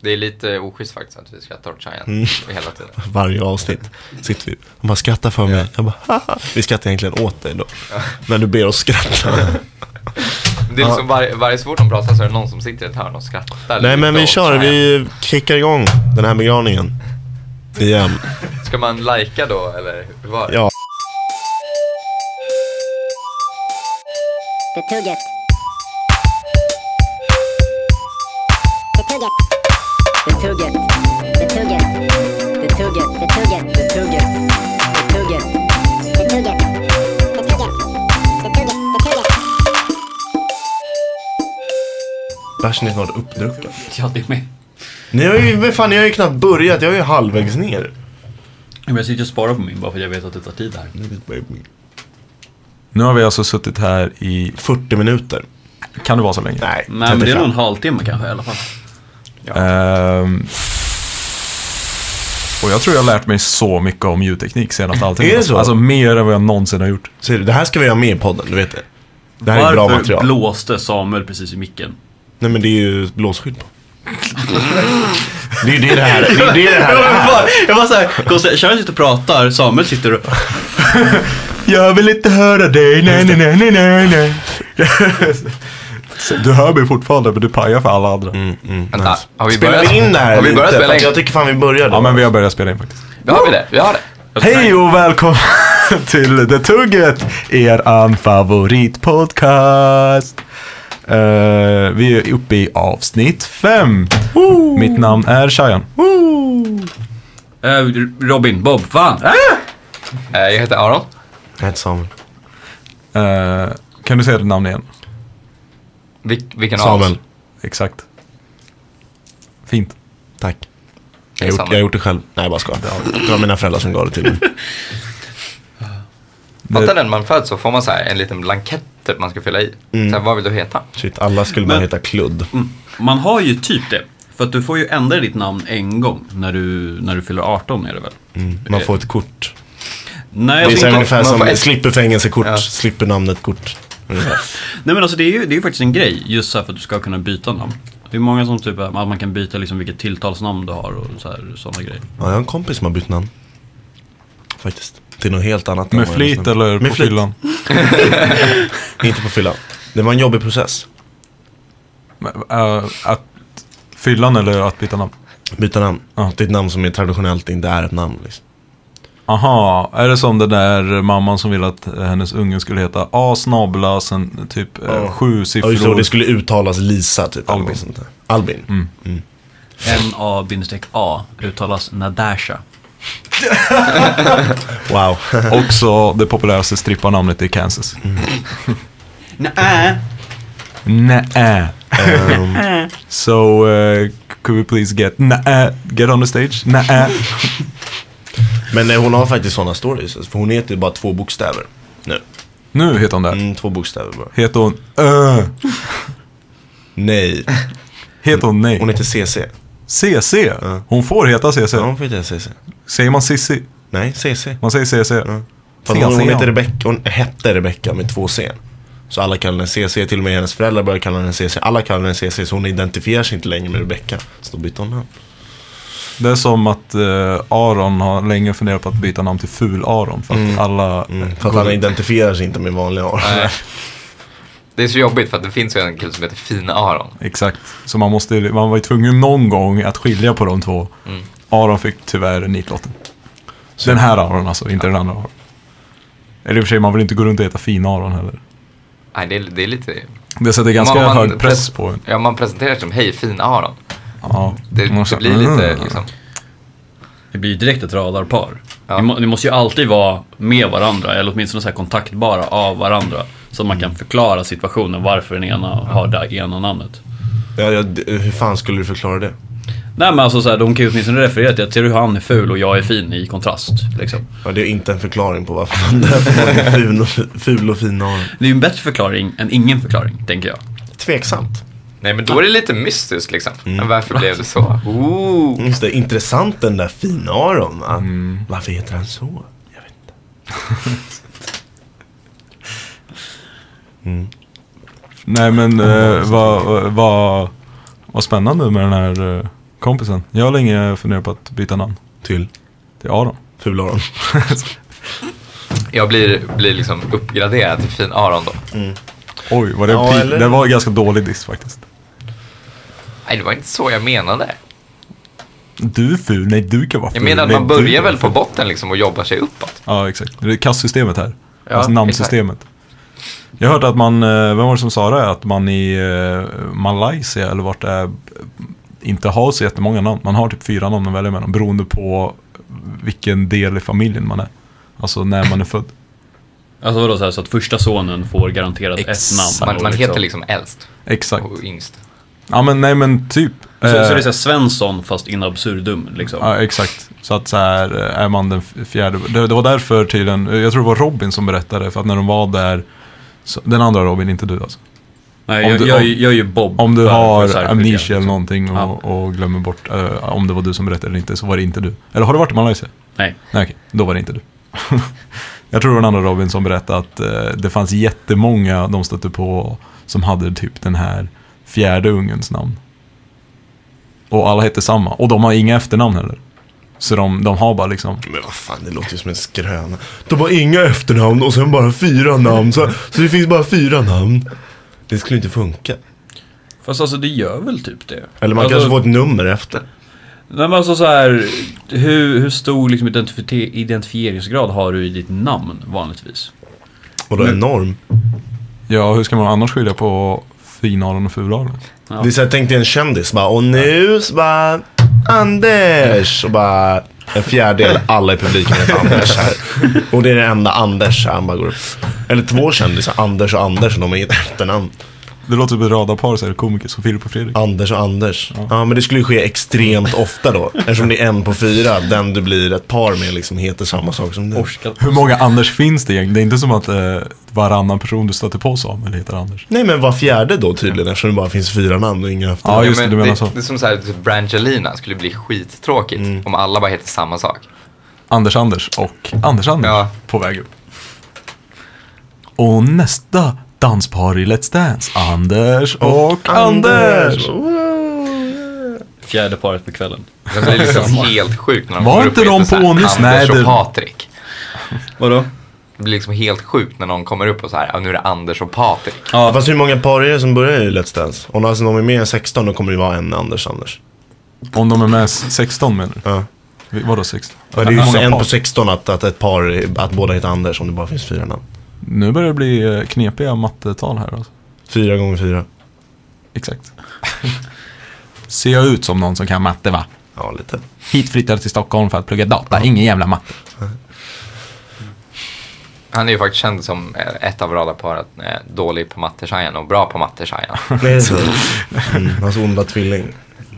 Det är lite oschysst faktiskt att vi ska torcha igen Mm. hela tiden. Varje avsnitt sitter vi och bara skrattar för mig. Jag bara, Haha. Vi skrattar egentligen åt dig då. Men du ber oss skratta. Det är liksom varje, varje så fort de pratar så är det någon som sitter i ett hörn och skrattar. Nej men vi åt kör, Cheyenne. vi kickar igång den här begravningen. Igen. Ska man lajka då eller hur var det? Ja. Det Bärsen är snart uppdrucken. Ja, det är med. Ni har ju, men fan, ni har ju knappt börjat, jag är ju halvvägs ner. Men jag sitter och sparar på min bara för att jag vet att det tar tid här. Nu har vi alltså suttit här i, 40 minuter. kan det vara så länge? Nej, Nej, men det är 35. nog en halvtimme kanske i alla fall. Ehm, och jag tror jag har lärt mig så mycket om ljudteknik senaste halvtimmen. Är det så? Alltså mer än vad jag någonsin har gjort. Så det här ska vi ha med i podden, du vet det. Det här är bra Varför material. blåste Samuel precis i micken? Nej men det är ju blåsskydd på. det är ju det det här det är det det här Jag bara, jag bara såhär, Sharon sitter och pratar, Samuel sitter och... Jag vill inte höra dig, nej, nej, nej, nej, nej, Du hör mig fortfarande, men du pajar för alla andra. Mm, mm, Vänta, nice. har vi Spelar börjat- vi in det här har vi börjat spela in? Jag tycker fan vi började. Ja, men vi har börjat spela in faktiskt. Då har vi det, vi har det. Hej och välkommen till The Tugget, er favoritpodcast. Uh, vi är uppe i avsnitt fem. Mitt namn är Shayan. Eh, Robin, Bob, fan! Eh, Jag heter Aron. Jag heter Samuel. Kan du säga ditt namn igen? Vil- vilken av oss? Samuel. Exakt. Fint. Tack. Jag har, gjort, Samuel. jag har gjort det själv. Nej, jag bara skojar. Det var mina föräldrar som gav det till mig. Fattar den man föds så får man så här en liten blankett typ man ska fylla i. Mm. Så här, vad vill du heta? Shit, alla skulle Men- heta Kludd. Mm. Man har ju typ det. För att du får ju ändra ditt namn en gång när du, när du fyller 18 är det väl? Mm. Man får ett kort. Nej, Det är alltså inte, ungefär man som får ett- slipper fängelsekort, Ja. slipper namnet kort. Nej men alltså det är ju det är faktiskt en grej just så här för att du ska kunna byta namn. Det är många som typ, att man kan byta liksom vilket tilltalsnamn du har och så här, sådana grejer. Ja, jag har en kompis som har bytt namn. Faktiskt. Till något helt annat. Med flit eller Med på flit. fyllan? Inte på fyllan. Det var en jobbig process. Men, eh, att fyllan eller att byta namn? Byta namn. Ja. Det är ett namn som är traditionellt inte är ett namn. Liksom. Aha, är det som den där mamman som ville att hennes unge skulle heta A snabla sen typ eh, Ja. sju Ja, siffror? just det, och det skulle uttalas Lisa typ. Albin. Albin. Mm. N-A-A uttalas Nadasha. Wow. Också det populäraste stripparnamnet i Kansas. Nej. Nä. Um, so, uh, could we please get nä, get on the stage? Nä. Men eh, hon har faktiskt sådana stories. alltså, För hon heter bara två bokstäver. Nu. Nu heter hon det. Mm, två bokstäver bara. Heter hon Ö? Nej. Heter hon nej? Hon heter CC. CC? Hon får heta CC. Ja, hon får heta CC. Säger man Sissi? Nej, CC. Man säger CC. För hon, hon, heter Rebecca, hon hette Rebecca med två C. Så alla kallar henne CC, till och med hennes föräldrar börjar kalla henne CC. Alla kallar henne CC, så hon identifierar sig inte längre med Rebecca. Så då bytte hon namn. Det är som att eh, Aron har länge funderat på att byta namn till Ful-Aron. För att alla... Mm, för att alla identifierar sig inte med vanliga Aron. Nej. Det är så jobbigt för att det finns ju en kille som heter Fina Aron. Exakt. Så man, måste, man var ju tvungen någon gång att skilja på de två. Mm. Aron fick tyvärr nitlotten. Den här Aron alltså, inte den andra Aron. Eller i och för sig, man vill inte gå runt och heta fin Aron heller. Nej, det är, det är lite... Det sätter ganska Man- man hög press pres- på en. Ja, man presenterar sig som Hej Fina Aron. Ja. Det, det så- blir lite Mm. liksom... Det blir ju direkt ett radarpar. Ja. Ni, må, ni måste ju alltid vara med varandra, eller åtminstone så här kontaktbara av varandra. Så att man kan förklara situationen varför den ena har det ena namnet. Ja, ja, hur fan skulle du förklara det? Nej men alltså så här, de kan ju åtminstone referera till att ser du hur han är ful och jag är fin i kontrast. Liksom. Ja, det är inte en förklaring på varför man någon till ful och, ful och fin Aron. Det är ju en bättre förklaring än ingen förklaring, tänker jag. Tveksamt. Nej, men då är det lite mystiskt liksom. Mm. Varför blev det så? Ooh. Just det, intressant den där fina Aron va? Varför heter han så? Jag vet inte. Nej men, eh, vad, vad, vad spännande med den här, eh, kompisen. Jag har länge funderat på att byta namn Till till Aron. Fularon. Jag blir, blir liksom uppgraderad till fin Aron då. Oj, var det, Ja, eller? det var en ganska dålig diss faktiskt. Nej, det var inte så jag menade. Du är ful, nej du kan vara ful. Jag menar att Nej, man du börjar väl på botten liksom och jobbar sig uppåt. Ja, exakt. Det är kastsystemet här. Ja, alltså namnsystemet. Jag hörde att man, eh, vem var det som sa det? Att man i eh, Malaysia eller vart det är inte har så jättemånga namn. Man har typ fyra namn att välja mellan beroende på vilken del i familjen man är. Alltså när man är född. Alltså vadå så, här, så att första sonen får garanterat Exakt. ett namn? Man, man heter liksom äldst Exakt. och yngst. Ja men nej men typ. Så, så det är Eh, så här Svensson fast in absurdum liksom? Ja, exakt. Så att så här eh, är man den fjärde. Det, det var därför tydligen, jag tror det var Robin som berättade, för att när de var där, så, den andra Robin, inte du alltså. Nej, Om jag, du- jag, om- jag är ju Bob. Om du för- har amnesia liksom. eller någonting och, Ja. och glömmer bort eh, om det var du som berättade eller inte, så var det inte du. Eller har du varit i Malaysia? Nej. Nej okej, då var det inte du. jag tror det var den andra Robin som berättade att eh, det fanns jättemånga de stötte på som hade typ den här fjärde ungens namn. Och alla hette samma. Och de har inga efternamn heller. Så de, de har bara liksom Men vad fan, det låter ju som en skröna. De har inga efternamn och sen bara fyra namn. Så, så det finns bara fyra namn. Det skulle inte funka. Fast alltså det gör väl typ det? Eller man alltså, kanske får ett nummer efter. Nej men alltså så här, hur, hur stor liksom identifi- identifieringsgrad har du i ditt namn vanligtvis? Vadå enorm? Ja, hur ska man annars skilja på finalen och fulalen? Ja. Det är så här, tänk dig en kändis bara, och nu så bara, Anders! Och bara, en fjärdedel, alla i publiken heter Anders här. Och det är den enda Anders här, han bara går upp. Eller två kändisar, Anders och Anders, och de har inget efternamn. Det låter som ett radarpar, så är det komiker som Filip och Fredrik. Anders och Anders. Ja. men det skulle ju ske extremt ofta då. Eftersom det är en på fyra, den du blir ett par med liksom heter samma sak som du. Orska. Hur många Anders finns det egentligen? Det är inte som att eh, varannan person du stöter på Samuel heter Anders. Nej men var fjärde då tydligen, eftersom det bara finns fyra namn och inga efternamn. Ja, just det, men du menar det, så. det är som så här, typ Brangelina skulle bli skittråkigt Mm. om alla bara heter samma sak. Anders Anders och Anders Anders Ja. på väg upp. Och nästa danspar i Let's Dance, Anders och, Anders. Fjärde paret för kvällen. Det blir liksom helt sjukt när de Var inte de på nyss? Anders Nej, det- och Patrik. Vadå? Det blir liksom helt sjukt när någon kommer upp och så här, nu är det Anders och Patrik. Ja, Fast hur många par är det som börjar i Let's Dance? Om alltså, de är mer än 16 då kommer det vara en Anders Anders. Om de är med 16 menar du? Ja. Vadå 16? Ja, det är ju en på 16 att, att ett par, att båda heter Anders om det bara finns fyra namn. Nu börjar det bli eh, knepiga mattetal här alltså. Fyra gånger fyra. Exakt. Ser jag ut som någon som kan matte va? Ja, lite. Hit flyttade till Stockholm för att plugga data, ingen jävla matte. Han är ju faktiskt känd som eh, ett av radarparet eh, dålig på matte och bra på matte Det är så. Mm, hans onda tvilling.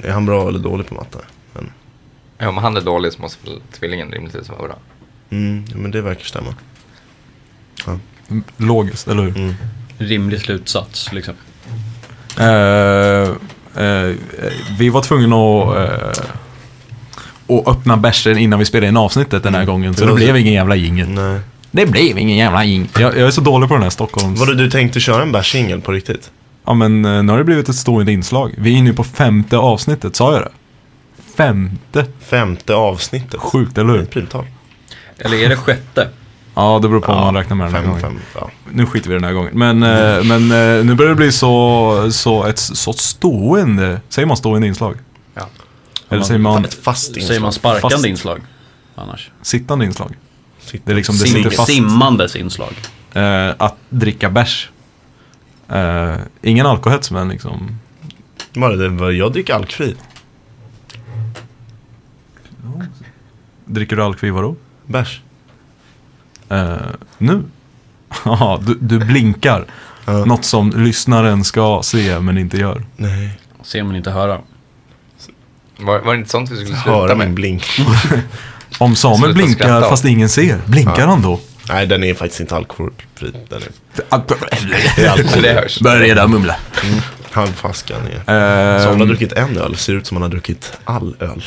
Är han bra eller dålig på matte? Men, Om han är dålig så måste väl tvillingen rimligtvis vara bra. mm, ja, men det verkar stämma. Logiskt, eller hur? Mm. rimlig slutsats liksom. Eh, eh, vi var tvungna att, eh, att öppna bärsen innan vi spelade in avsnittet den här gången. Så Det blev så- ingen jävla jingel. Nej. Det blev ingen jävla jingel. Jag, jag är så dålig på den här Stockholms... Vadå, du tänkte köra en bärsingel på riktigt? Ja men eh, nu har det blivit ett stående inslag. Vi är inne på femte avsnittet, sa jag det? Femte? Femte avsnittet. Sjukt, eller hur? Ett. Eller är det sjätte? Ja, det beror på om Ja, man räknar med den här Fem, gången. fem, ja. Nu skiter vi den här gången. Men, eh, men eh, nu börjar det bli så, så ett så stående, säger man stående inslag? Ja. Eller säger man Ett fast inslag. Säger man sparkande Fast- inslag? Annars. sittande inslag? Sitter- Det är liksom, det Sim- sitter fast. simmandes inslag. Eh, att dricka bärs. Eh, ingen alkohets men liksom. Var- Jag dricker alkfri. Dricker du alkohol vadå? Bärs. Eh, nu? Ja, du, du blinkar. Ja. Något som lyssnaren ska se men inte gör. Nej. Ser man inte höra. Var, var det inte sånt vi skulle sluta Höra med? min blink. Om Samuel Sluta blinkar skratta. fast ingen ser, blinkar han då? Nej, den är faktiskt inte alkoholfri. Den är, Börjar redan mumla. Halvflaskan är. Eh, Så om har druckit en öl ser ut som man har druckit all öl.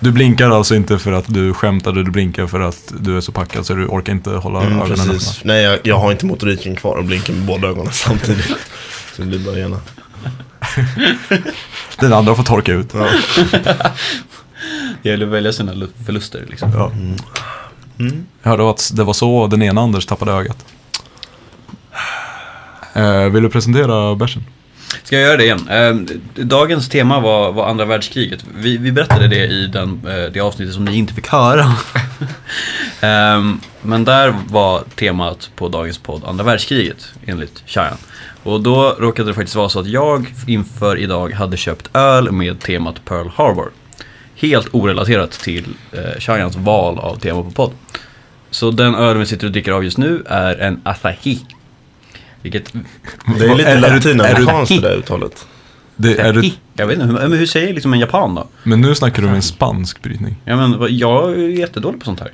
Du blinkar alltså inte för att du skämtade, du blinkar för att du är så packad så du orkar inte hålla Mm, ögonen precis. öppna. Nej, jag, jag har inte motoriken kvar och blinkar med båda ögonen samtidigt. Så det blir bara ena. Den andra får torka ut. Ja. Det gäller att välja sina lu- förluster liksom. Ja. Jag hörde att det var så den ena Anders tappade ögat. Eh, vill du presentera bärsen? Ska jag göra det igen? Ehm, dagens tema var, var andra världskriget. Vi, vi berättade det i den, eh, det avsnittet som ni inte fick höra. Ehm, men där var temat på dagens podd andra världskriget, enligt Shayan. Och då råkade det faktiskt vara så att jag inför idag hade köpt öl med temat Pearl Harbor. Helt orelaterat till eh, Shayans val av tema på podd. Så den ölen vi sitter och dricker av just nu är en Asahi. Vilket... Det är lite latinamerikanskt det där uttalet. Det, är du, Jag vet inte, hur, men hur säger liksom en japan då? men nu snackar du om en spansk brytning. Ja, men jag är jättedålig på sånt här.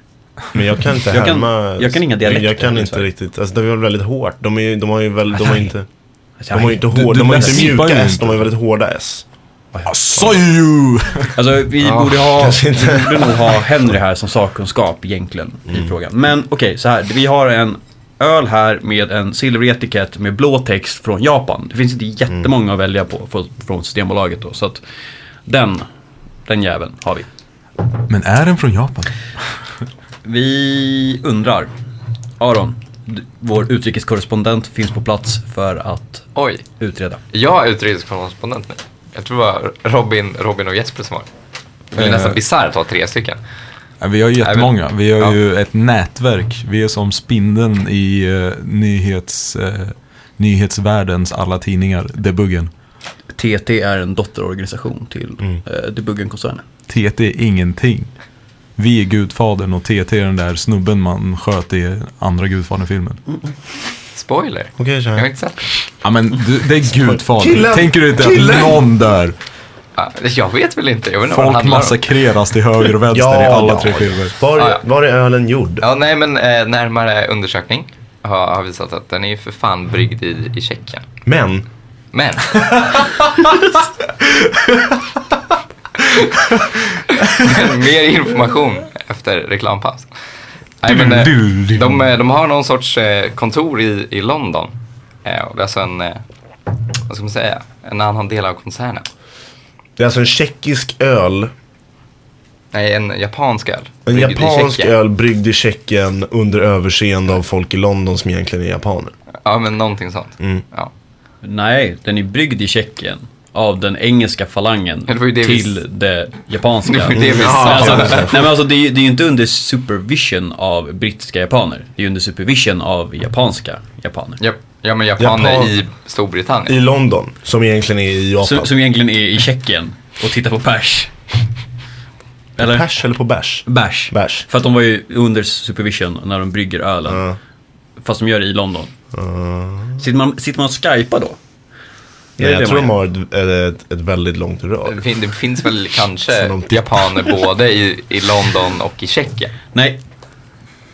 Men jag kan inte Jag kan- härma... jag kan inga dialekter, Jag kan inte liksom. riktigt. Alltså det är väl väldigt hårt. De, är, de har ju väl, de har inte... De har ju inte, Du- hår, du de har inte mjuka ju S, inte. de har ju väldigt hårda S. Soy you! Alltså vi Ja, borde ha, inte. vi borde nog ha Henry här som sakkunskap egentligen Mm. i frågan. Men okej, så här. Vi har en öl här med en silvrig etikett med blå text från Japan. Det finns inte jättemånga att välja på från- Systembolaget då. Så att den, den jäveln har vi. Men är den från Japan? Vi undrar. Aron, vår utrikeskorrespondent finns på plats för att Oj, utreda. jag är utrikeskorrespondent nu. Jag tror det var Robin, Robin och Jesper som var det. Det är Eh. nästan bisarrt att ha tre stycken. Ja, vi har ju jättemånga. Vi har Ja. ju ett nätverk. Vi är som spindeln i uh, nyhets, eh, nyhetsvärldens alla tidningar. Debuggen. TT är en dotterorganisation till mm. Debuggen-koncernen. TT är ingenting. Vi är Gudfadern och TT är den där snubben man sköt i andra Gudfadern-filmen. Spoiler. Okej, så Jag har inte sett det. Ja men du, det är Gudfadern. Killen! Tänker du inte Killen! att någon dör? Ja, jag vet väl inte. Jag vet Folk massakreras till höger och vänster i alla tre filmer. Var, Ja, ja. var är ölen gjord? Ja, nej, men eh, närmare undersökning har, har visat att den är ju för fan bryggd i, i Tjeckien. Men, Men. Men Mer information efter reklampaus. Nej, men, eh, de, eh, de har någon sorts eh, kontor i, i London. Eh, och det är alltså en, eh, vad ska man säga, en annan del av koncernen. Det är alltså en tjeckisk öl. Nej, en japansk öl. En japansk öl bryggd i Tjeckien under överseende av folk i London som egentligen är japaner. Ja, men någonting sånt. Mm. Ja. Nej, den är bryggd i Tjeckien. Av den engelska falangen det var ju det vi- till det japanska. Det var ju det vi sa. alltså, nej men alltså det är ju det är ju inte under supervision av brittiska japaner. Det är ju under supervision av japanska japaner. Ja, ja, men japaner Japan- i Storbritannien. I London, som egentligen är i Japan. Som, som egentligen är i Tjeckien och tittar på pers. Eller? Pers eller på bärs? Bärs. Bärs. För att de var ju under supervision när de brygger ölen. Ja. Fast de gör det i London. Sitter, man, sitter man och skypar då? Nej, jag tror de har ett, ett, ett väldigt långt rör. Det, fin- det finns väl kanske de japaner både i, i London och i Tjeckien, Nej,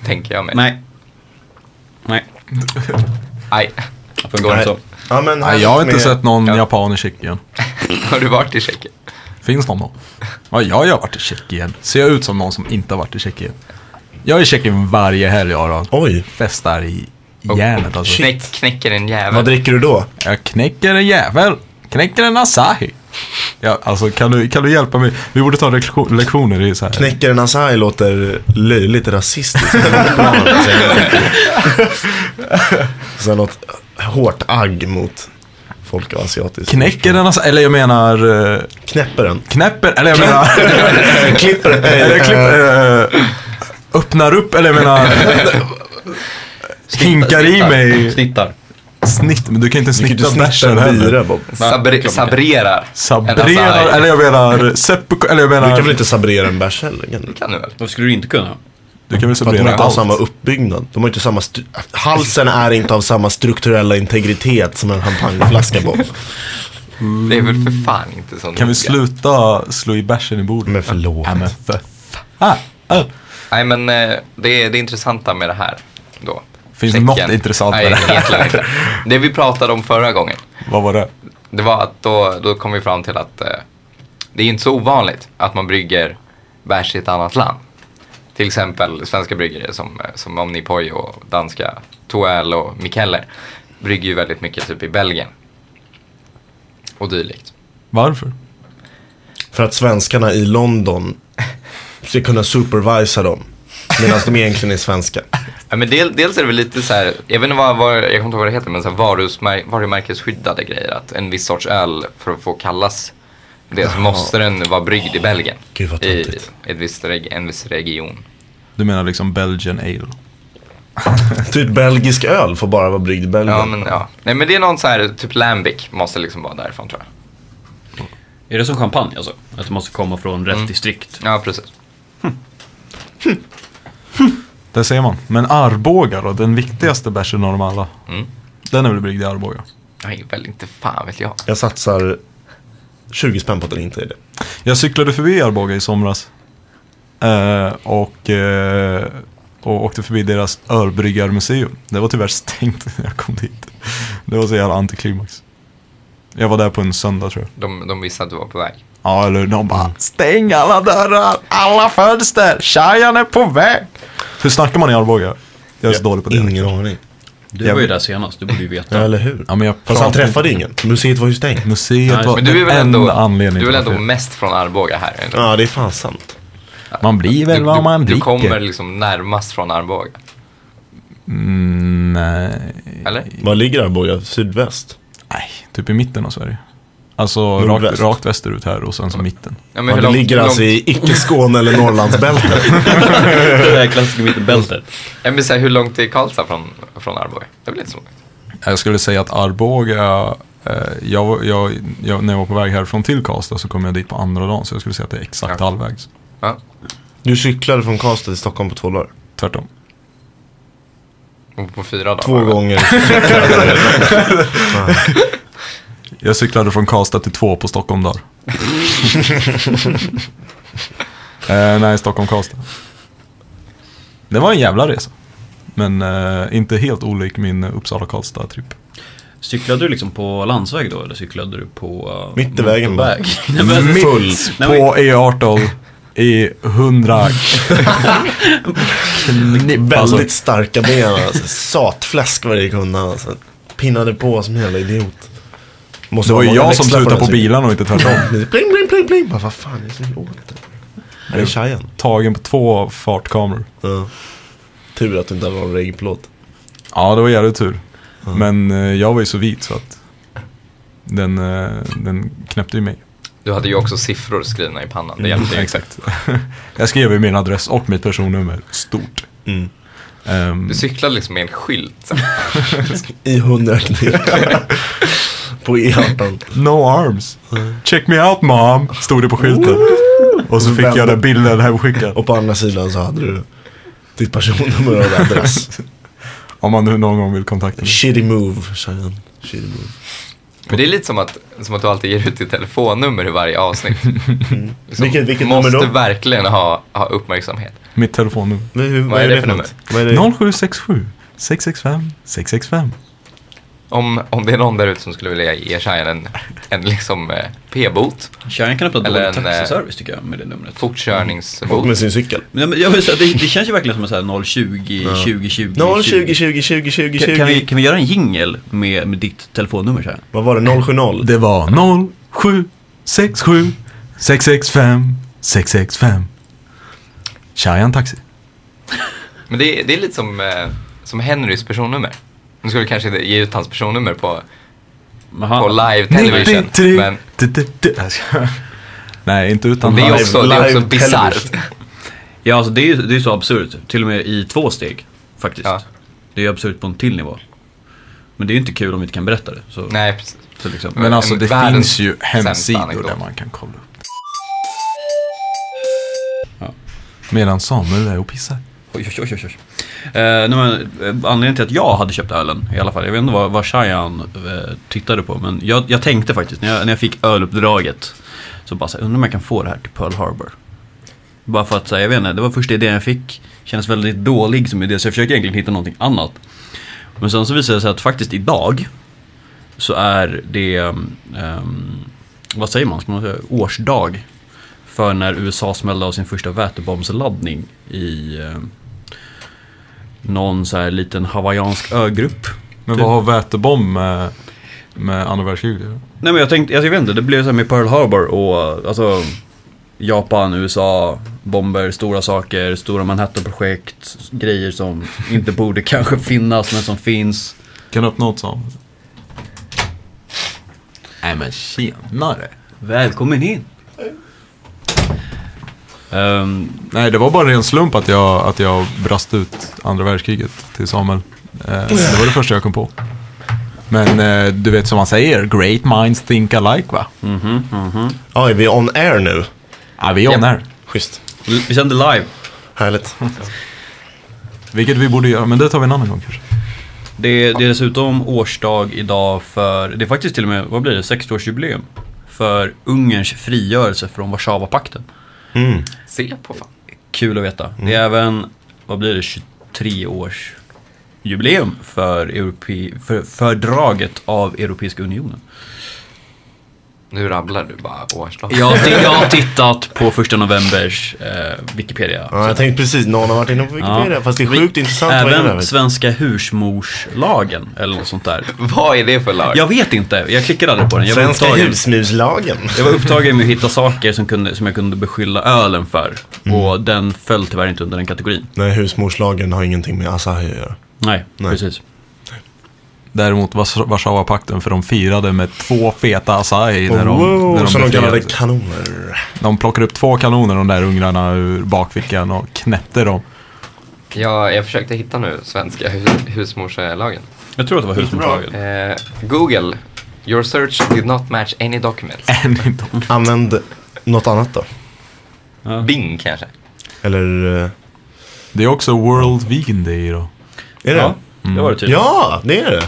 tänker jag mig. nej. Nej, Nej. det funkar inte så. Ja, men Nej, jag har inte med- sett någon Ja. japan i Tjeckien. Har du varit i Tjeckien? Finns någon då? Ja, jag har varit i Tjeckien. Ser jag ut som någon som inte har varit i Tjeckien? Jag är i Tjeckien varje helg, Aron. Oj, Festar i järnet alltså. Knäck, knäcker en jävel. vad dricker du då? Jag knäcker en jävel. Knäcker en Asahi. Ja, alltså kan du, kan du hjälpa mig? Vi borde ta lektion, lektioner i så här. Knäcker en Asahi låter löjligt rasistiskt. Så något hårt agg mot folk av asiatisk. Knäcker en Asahi, eller jag menar uh, Knäpper den. knäpper, eller jag menar Klipper den. eller klipper, eh, öppnar upp, eller jag menar hinkar i mig Snittar. Snitt, men du kan inte snitta bärsen heller. bira Bob. Sabre, sabrerar. Sabrerar, eller jag menar seppuku, eller jag Du kan väl menar inte sabrera en bärs heller? Kan du? kan du väl? Varför skulle du inte kunna? Du kan väl För att de sabrera inte har allt? samma uppbyggnad. De har inte samma Halsen är inte av samma strukturella integritet som en champagneflaska Bob. Det är väl för fan inte så Kan vi noga. sluta slå i bärsen i bordet? Men förlåt. Ja, men för fan. Ah. Nej, men eh, det, är det intressanta med det här då. Finns det något intressant med Nej, det här? inte. Det vi pratade om förra gången, Vad var det? det var att då, då kom vi fram till att eh, det är inte så ovanligt att man brygger bärs i ett annat land. Till exempel svenska bryggerier som, eh, som Omnipoy och danska Toel och Mikkeller brygger ju väldigt mycket typ i Belgien. Och dylikt. Varför? För att svenskarna i London ska kunna supervisa dem. Medan de egentligen är svenska. Ja, men del, dels är det väl lite så här, jag vet inte vad, vad jag kommer inte ihåg vad det heter, men så här varusmär, varumärkesskyddade grejer. Att en viss sorts öl, för att få kallas det, så måste den vara bryggd i Belgien. Gud, vad I töntigt. ett visst, reg- en viss region. Du menar liksom Belgian Ale? Typ belgisk öl får bara vara bryggd i Belgien. Ja, men ja. Nej, men det är någon så här, typ Lambic måste liksom vara därifrån tror jag. Är det som champagne alltså? Att det måste komma från rätt Mm. distrikt? Ja, precis. Det ser man. Men Arboga då, den viktigaste bärsen av dem alla. Mm. Den är väl bryggd i Arboga? Nej, väl inte fan vet jag. Jag satsar 20 spänn på att den inte är det. Jag cyklade förbi Arboga i somras. Eh, och, eh, och åkte förbi deras ölbryggarmuseum. Det var tyvärr stängt när jag kom dit. Det var så jävla antiklimax. Jag var där på en söndag tror jag. De, de visste att du var på väg. Ja, eller de bara stäng alla dörrar, alla fönster, tjajan är på väg. Hur snackar man i Arboga? Jag är så dålig på det. Ingen aning. Du var ju där senast, du borde ju veta. Ja, eller hur? Ja, men jag Fast han träffade inte- ingen. Museet var ju stängt. Museet Nej, var Men du är väl den ändå, enda anledningen du är väl ändå varför- mest från Arboga här? Eller? Ja, det är fan sant. Man blir väl du, vad man du, du dricker. kommer liksom närmast från Arboga. Mm, nej. Eller? Var ligger Arboga? Sydväst? Nej, typ i mitten av Sverige. Alltså Nordväst. rakt, rakt västerut här och sen så mitten. Ja, Ja, hur det långt- ligger hur alltså långt- i icke-Skåne eller Norrlandsbältet. det här klassiska mittenbältet. Ja, men så här, hur långt är Karlstad från, från Arboga? Det väl inte så långt? Jag skulle säga att Arboga, eh, jag, jag, jag, när jag var på väg härifrån till Karlstad så kom jag dit på andra dagen. Så jag skulle säga att det är exakt Ja. halvvägs. Ja. Du cyklade från Karlstad till Stockholm på två dagar. Tvärtom. Och på fyra dagar? Två gånger. Jag cyklade från Karlstad till två på Stockholm dagar. eh, nej, Stockholm-Karlstad. Det var en jävla resa. Men eh, inte helt olik min Uppsala-Karlstad-tripp. Cyklade du liksom på landsväg då eller cyklade du på uh, Mitt i vägen bara. Nej, men. Nej, På E18 i 100 Väldigt Alltså, starka ben. Alltså. Satfläsk vad det gick undan. Alltså. Pinnade på som en jävla idiot. Måste det var ju jag som den på cykeln. bilarna och inte tvärtom. Pling, pling, pling, pling. Bara, vad fan är det som låter? Det är tjejen. Tagen på två fartkameror. Ja. Tur att du inte hade någon reggplåt. Ja, det var jävligt tur. Men eh, jag var ju så vit så att den, eh, den knäppte ju mig. Du hade ju också siffror skrivna i pannan. Det hjälpte ju. Exakt. jag skrev ju min adress och mitt personnummer stort. Mm. Ehm, Du cyklade liksom med en skylt. I hundra knep. på E18. no arms. Check me out mom, stod det på skylten. Och så fick jag den bilden hemskickad. Och på andra sidan så hade du ditt personnummer och adress. Om man nu någon gång vill kontakta mig. Shitty move, tjejen. Shitty move. Men det är lite som att, som att du alltid ger ut ditt telefonnummer i varje avsnitt. Liksom, Vilket- vilket måste nummer då? verkligen ha, ha uppmärksamhet. Mitt telefonnummer. Men hur, Vad är det för nummer? Är det? 0767 665 665. Om, om det är någon där ute som skulle vilja ge tjejen en, en liksom eh, p-bot, Tjejen kan öppna dålig en, eh, taxiservice tycker jag med det numret. Och fortkörningsbot. med sin cykel. Men, men jag vill säga, det, det känns ju verkligen som en sån här 020 20 20 0, 20, 20, 20, 20, Kan, kan, vi, 20. kan vi göra en jingel med, med ditt telefonnummer tjejen? Vad var det? 070? Det var 0767 665 665. Shayan Taxi. Men det, är- det är lite som, eh, som Henrys personnummer. Nu ska vi kanske ge ut hans personnummer på, på live television. 93. Men Du, du, du. Nej, inte utan det är live. också, det är också bisarrt. Ja, alltså det är ju det är så absurt. Till och med i två steg, faktiskt. Ja. Det är ju absurt på en till nivå. Men det är ju inte kul om vi inte kan berätta det. Så, Nej, precis. så liksom. Men alltså En det finns ju hemsidor där man kan kolla upp. Medan Samuel är och pissar. Oj, oj, oj, oj. Eh, nej, men, eh, anledningen till att jag hade köpt ölen i alla fall, jag vet inte vad, vad Shayan eh, tittade på, men jag, jag tänkte faktiskt när jag, när jag fick öluppdraget, så bara så här, undrar om jag kan få det här till Pearl Harbor. Bara för att, säga, jag vet inte, det var första idén jag fick, kändes väldigt dålig som idé, så jag försökte egentligen hitta någonting annat. Men sen så visade det sig att faktiskt idag, så är det, um, vad säger man, ska man säga, årsdag för när USA smällde av sin första vätebombsladdning i eh, någon så här liten hawaiiansk ögrupp. Men Typ. vad har vätebomb med... med andra världskriget? Nej men jag tänkte, jag vet inte, det blev så här med Pearl Harbor och alltså Japan, USA, bomber, stora saker, stora Manhattan-projekt, grejer som inte borde kanske finnas men som finns. Kan du öppna något sånt? Nej men tjenare. Välkommen in! Ehm, Nej, det var bara en slump att jag, att jag brast ut andra världskriget till Samuel. Eh, det var det första jag kom på. Men eh, du vet som man säger, great minds think alike va? Ja, är vi on air nu? Ja, vi är on Japp. här. Schysst. vi kände live. Härligt. Vilket vi borde göra, men det tar vi en annan gång kanske. Det, det är dessutom årsdag idag för, det är faktiskt till och med, vad blir det, 60-årsjubileum. För Ungerns frigörelse från Warszawapakten. Mm. Se på fan. Kul att veta. Det är även, vad blir det, 23 års jubileum för, Europe, för fördraget av Europeiska Unionen. Nu rabblar du bara årslag. Jag, jag har tittat på första novembers eh, Wikipedia. Ja, jag tänkte precis, någon har varit inne på Wikipedia. Fast det är sjukt intressant det där. Även svenska husmorslagen eller något sånt där. Vad är det för lag? Jag vet inte, jag klickade aldrig på den. Jag Svenska upptagen, husmuslagen. jag var upptagen med att hitta saker som, kunde, som jag kunde beskylla ölen för. Mm. Och den föll tyvärr inte under den kategorin. Nej, husmorslagen har ingenting med Asahi att göra. Nej, Nej. precis. Däremot Wars- Warszawapakten, för de firade med två feta Asahi när de, wow, när de som de kallade kanoner. De plockade upp två kanoner, de där ungrarna, ur bakfickan och knäppte dem. Ja, jag försökte hitta nu svenska hu- husmorslagen. Jag tror att det var husmorslagen. Eh, Google, your search did not match any documents. Än inte. Använd något annat då. Bing kanske. Eller, eh, Det är också World Vegan Day idag. är det? Ja, det var det typ. Ja, det är det.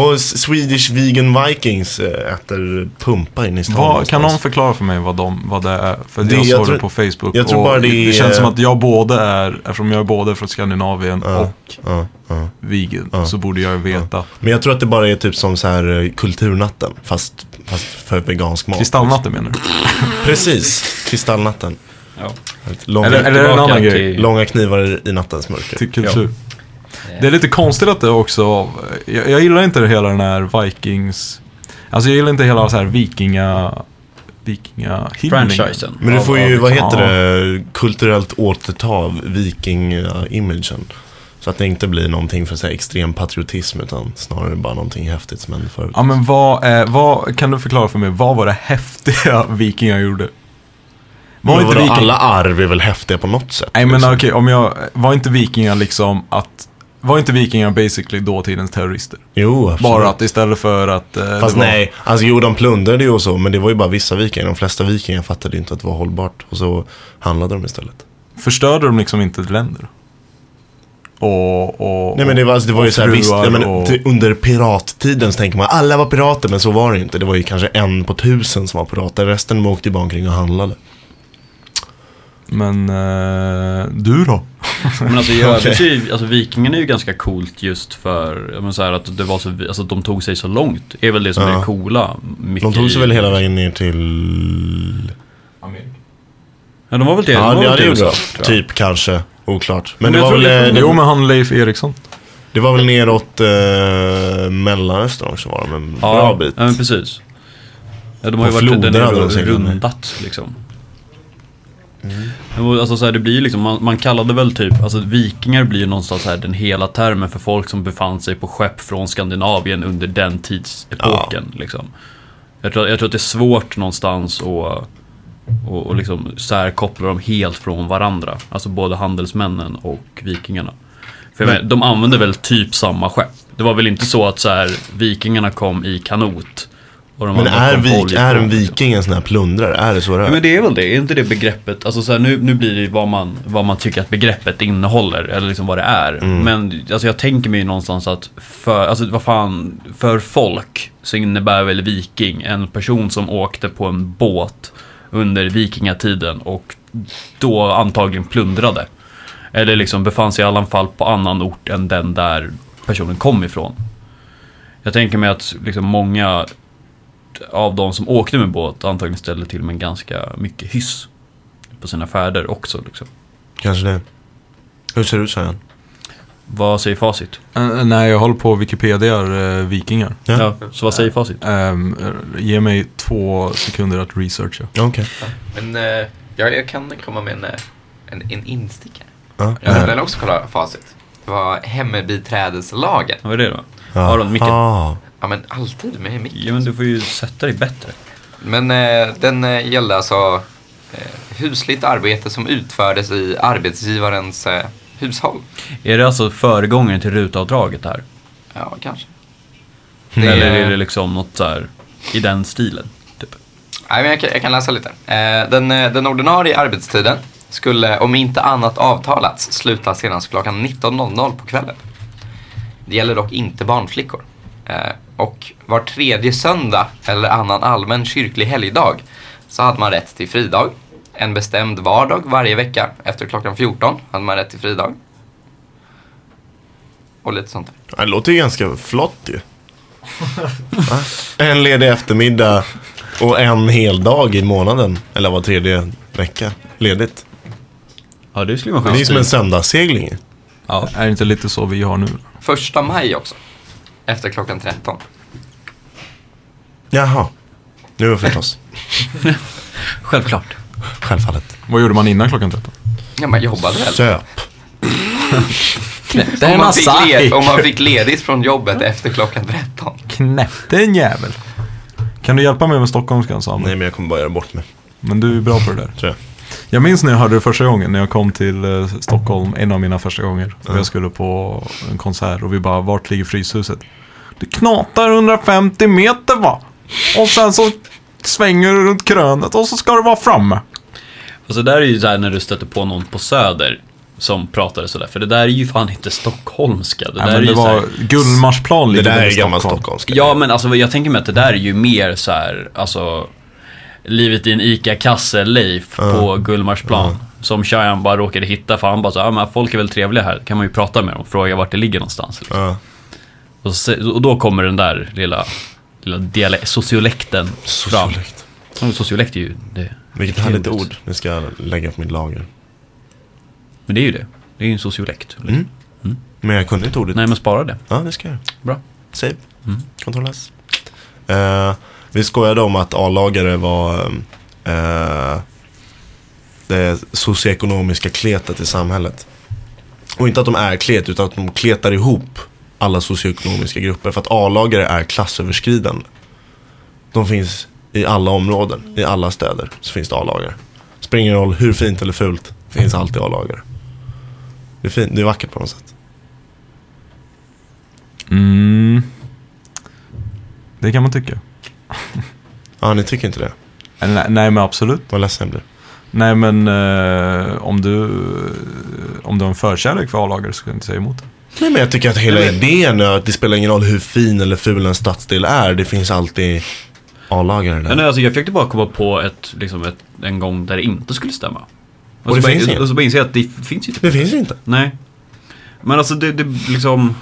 Och Swedish Vegan Vikings eh, äter pumpa in i stan. Vad, kan någon förklara för mig vad, de, vad det är? För Det- jag jag såg tror- det på Facebook. jag tror och bara det det känns som att jag både är, eftersom jag är både från Skandinavien Ja, och ja, ja. vegan, Ja. så borde jag veta. Men jag tror att det bara är typ som så här eh, kulturnatten, fast, fast för vegansk mat. Kristallnatten menar du? Precis, kristallnatten. Ja. Långa, Eller, eller en annan grej? långa knivar i nattens mörker. Till kultur. Det är lite konstigt att det också, jag, jag gillar inte hela den här Vikings, alltså jag gillar inte hela så här vikinga, vikinga Franchisen. Men du får ju, vad heter det, kulturellt återta av viking-imagen. Så att det inte blir någonting för så här extrem patriotism utan snarare bara någonting häftigt som hände förut. Ja men vad, är, vad, kan du förklara för mig, vad var det häftiga vikingar gjorde? Var Men inte vadå, viking... alla arv är väl häftiga på något sätt? Nej men liksom. okej, om jag, var inte vikingar liksom att, var inte vikingar basically dåtidens terrorister? Jo, absolut. Bara att istället för att... Eh, Fast var, nej, alltså jo de plundrade ju och så, men det var ju bara vissa vikingar. De flesta vikingar fattade inte att det var hållbart. Och så handlade de istället. Förstörde de liksom inte länder? Och, och, Nej men det var, alltså, det var ju och så här, visst, ja, men, och- under pirattiden så tänker man alla var pirater, men så var det inte. Det var ju kanske en på tusen som var pirater. Resten åkte ju bara omkring och handlade. Men eh, du då? Men alltså, i övrigt är ju- alltså vikingarna är ju ganska coolt just för, menar så här, att det var så, alltså de tog sig så långt. är väl det som är Ja. det coola. mycket De tog sig i- väl hela vägen ner till... Ja, de var väl till, de Ja, var ja det gjorde de. Typ kanske. Oklart. Men Men, det, var väl, det är eh, det, Jo men han Leif Eriksson. det var väl neråt eh, Mellanöstern också var de en Ja, bra bit. Ja, men precis. Ja, de har ju Och varit den är de ju seglat med. rundat liksom. Men Alltså så här, det blir ju liksom, man, man kallade väl typ, alltså vikingar blir ju någonstans här den hela termen för folk som befann sig på skepp från Skandinavien under den tidsepoken. Liksom. Jag, tror, jag tror att det är svårt någonstans att och, och liksom särkoppla dem helt från varandra. Alltså både handelsmännen och vikingarna. För Men- de använde väl typ samma skepp. Det var väl inte så att så här, vikingarna kom i kanot. Och de Men är, vik, är en viking en sån här plundrare? Är det så det är? Ja, men det är väl det, är inte det begreppet, alltså så här, nu, nu blir det ju vad man, vad man tycker att begreppet innehåller, eller liksom vad det är. Mm. Men alltså jag tänker mig ju någonstans att för, alltså vad fan, för folk så innebär väl viking en person som åkte på en båt under vikingatiden och då antagligen plundrade. Eller liksom befann sig i alla fall på annan ort än den där personen kom ifrån. Jag tänker mig att liksom många av de som åkte med båt antagligen ställde till med ganska mycket hyss på sina färder också. Liksom. Kanske det. Hur ser det ut så här? Vad säger facit? Eh, nej, jag håller på Wikipedia uh, vikingar. Ja. Så vad säger facit? Um, ge mig två sekunder att researcha. Okej. Men eh, jag, jag kan komma med en, eh, en, en instickare. Ja. Jag vill också kolla facit. Det var hembiträdeslagen. Vad är det då? Har du en micken? Ah. Ja men alltid med mick. Ja men du får ju sätta dig bättre. Men eh, den eh, gällde alltså eh, husligt arbete som utfördes i arbetsgivarens eh, hushåll. Är det alltså föregångaren till rutavdraget här? Ja, kanske. Eller är det liksom något så här i den stilen? Typ? Nej, men jag, kan, jag kan läsa lite. Eh, den, eh, den ordinarie arbetstiden skulle, om inte annat avtalats, sluta senast klockan 19.00 på kvällen. Det gäller dock inte barnflickor. Eh, och var tredje söndag eller annan allmän kyrklig helgdag så hade man rätt till fridag. En bestämd vardag varje vecka efter klockan 14 hade man rätt till fridag. Och lite sånt där. Det låter ju ganska flott ju. En ledig eftermiddag och en hel dag i månaden. Eller var tredje vecka ledigt. Ja det skulle man Det är som en söndagssegling. Ja. Är det inte lite så vi har nu? Första maj också. Efter klockan 13. Jaha. Nu förstås. Självklart. Självfallet. Vad gjorde man innan klockan 13? Ja, man jobbade väl? Söp. Knäppte Om man, fick led, om man fick ledigt från jobbet efter klockan 13. Knäppte en jävel. Kan du hjälpa mig med stockholmskan Samuel? Nej men jag kommer bara göra bort mig. Men du är bra på det där. Tror jag. Jag minns när jag hörde det första gången när jag kom till eh, Stockholm, en av mina första gånger. Ja. jag skulle på en konsert och vi bara, vart ligger Fryshuset? Det knatar 150 meter va? Och sen så svänger du runt krönet och så ska du vara framme. Och så där är ju så här när du stöter på någon på Söder som pratade sådär. För det där är ju fan inte stockholmska. Det Nej, där men är det ju så var här, Gullmarsplan Det ligger där väl är i gammal Stockholm. stockholmska. Ja men alltså jag tänker mig att det där är ju mer så här, alltså Livet i en ICA-kasse Leif på Gullmarsplan. Som Shayan bara råkade hitta för han bara så ja men folk är väl trevliga här. kan man ju prata med dem och fråga vart det ligger någonstans. Liksom. Ja. Och, så, och då kommer den där lilla, lilla dialek- sociolekten fram. Sociolekt. Ja, Sociolekt är ju det. Vilket det är härligt ord. Nu ska jag lägga på mitt lager. Men det är ju det. Det är ju en sociolekt. Mm. Men jag kunde inte ordet. Nej men spara det. Ja, det ska jag. Bra. Save. Mm. Ctrl S. Eh, vi skojade om att A-lagare var eh, det socioekonomiska kletet i samhället. Och inte att de är klet, utan att de kletar ihop alla socioekonomiska grupper. För att A-lagare är klassöverskridande. De finns i alla områden, i alla städer, så finns det A-lagare. Spelar ingen roll hur fint eller fult, det finns alltid A-lagare. Det är fint, det är vackert på något sätt. Mm. Det kan man tycka. Ja, ni tycker inte det? Nej, nej men absolut. Vad ledsen jag blir. Nej men eh, om, du, om du har en förkärlek för A-lagare så ska jag inte säga emot det. Nej men jag tycker att hela idén är att det spelar ingen roll hur fin eller ful en stadsdel är. Det finns alltid A-lagare där. nej, alltså, jag försökte bara komma på ett, liksom ett, en gång där det inte skulle stämma. Och, Och det så, finns bara, inget? och så bara inser jag att det finns inte. Det finns inte. Nej. Men alltså det, det liksom...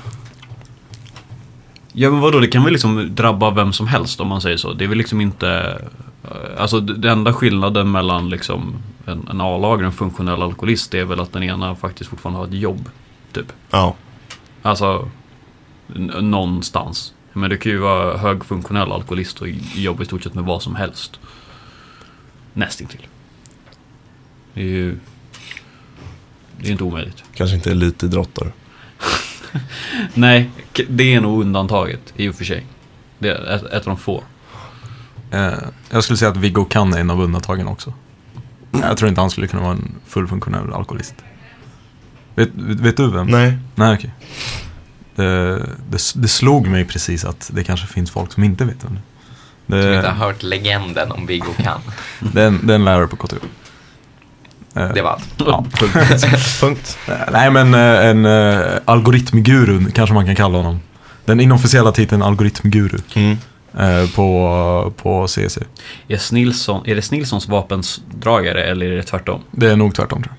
Ja men vadå, det kan väl liksom drabba vem som helst om man säger så. Det är väl liksom inte... Alltså det enda skillnaden mellan liksom en, en A-lagare och en funktionell alkoholist är väl att den ena faktiskt fortfarande har ett jobb. Typ. Ja. Alltså någonstans. Men det kan ju vara högfunktionell alkoholist och jobba i stort sett med vad som helst. Nästintill. Det är ju... Det är inte omöjligt. Kanske inte elitidrottare. Nej, det är nog undantaget i och för sig. Det är ett, ett av de få. Eh, jag skulle säga att Viggo kan är en av undantagen också. Jag tror inte han skulle kunna vara en fullfunktionell alkoholist. Vet, vet du vem? Nej. Nej, okej. Det, det, det slog mig precis att det kanske finns folk som inte vet vem det Som är. inte har hört legenden om Viggo kan. det, är en, det är en lärare på KTH. Eh, Det var allt. Ja, Punkt. Eh, Nej, men eh, en uh, algoritmguru kanske man kan kalla honom. Den inofficiella titeln algoritmguru Mm. på, på CC. Är, Snilson, är det Snilsons vapensdragare eller är det tvärtom? Det är nog tvärtom tror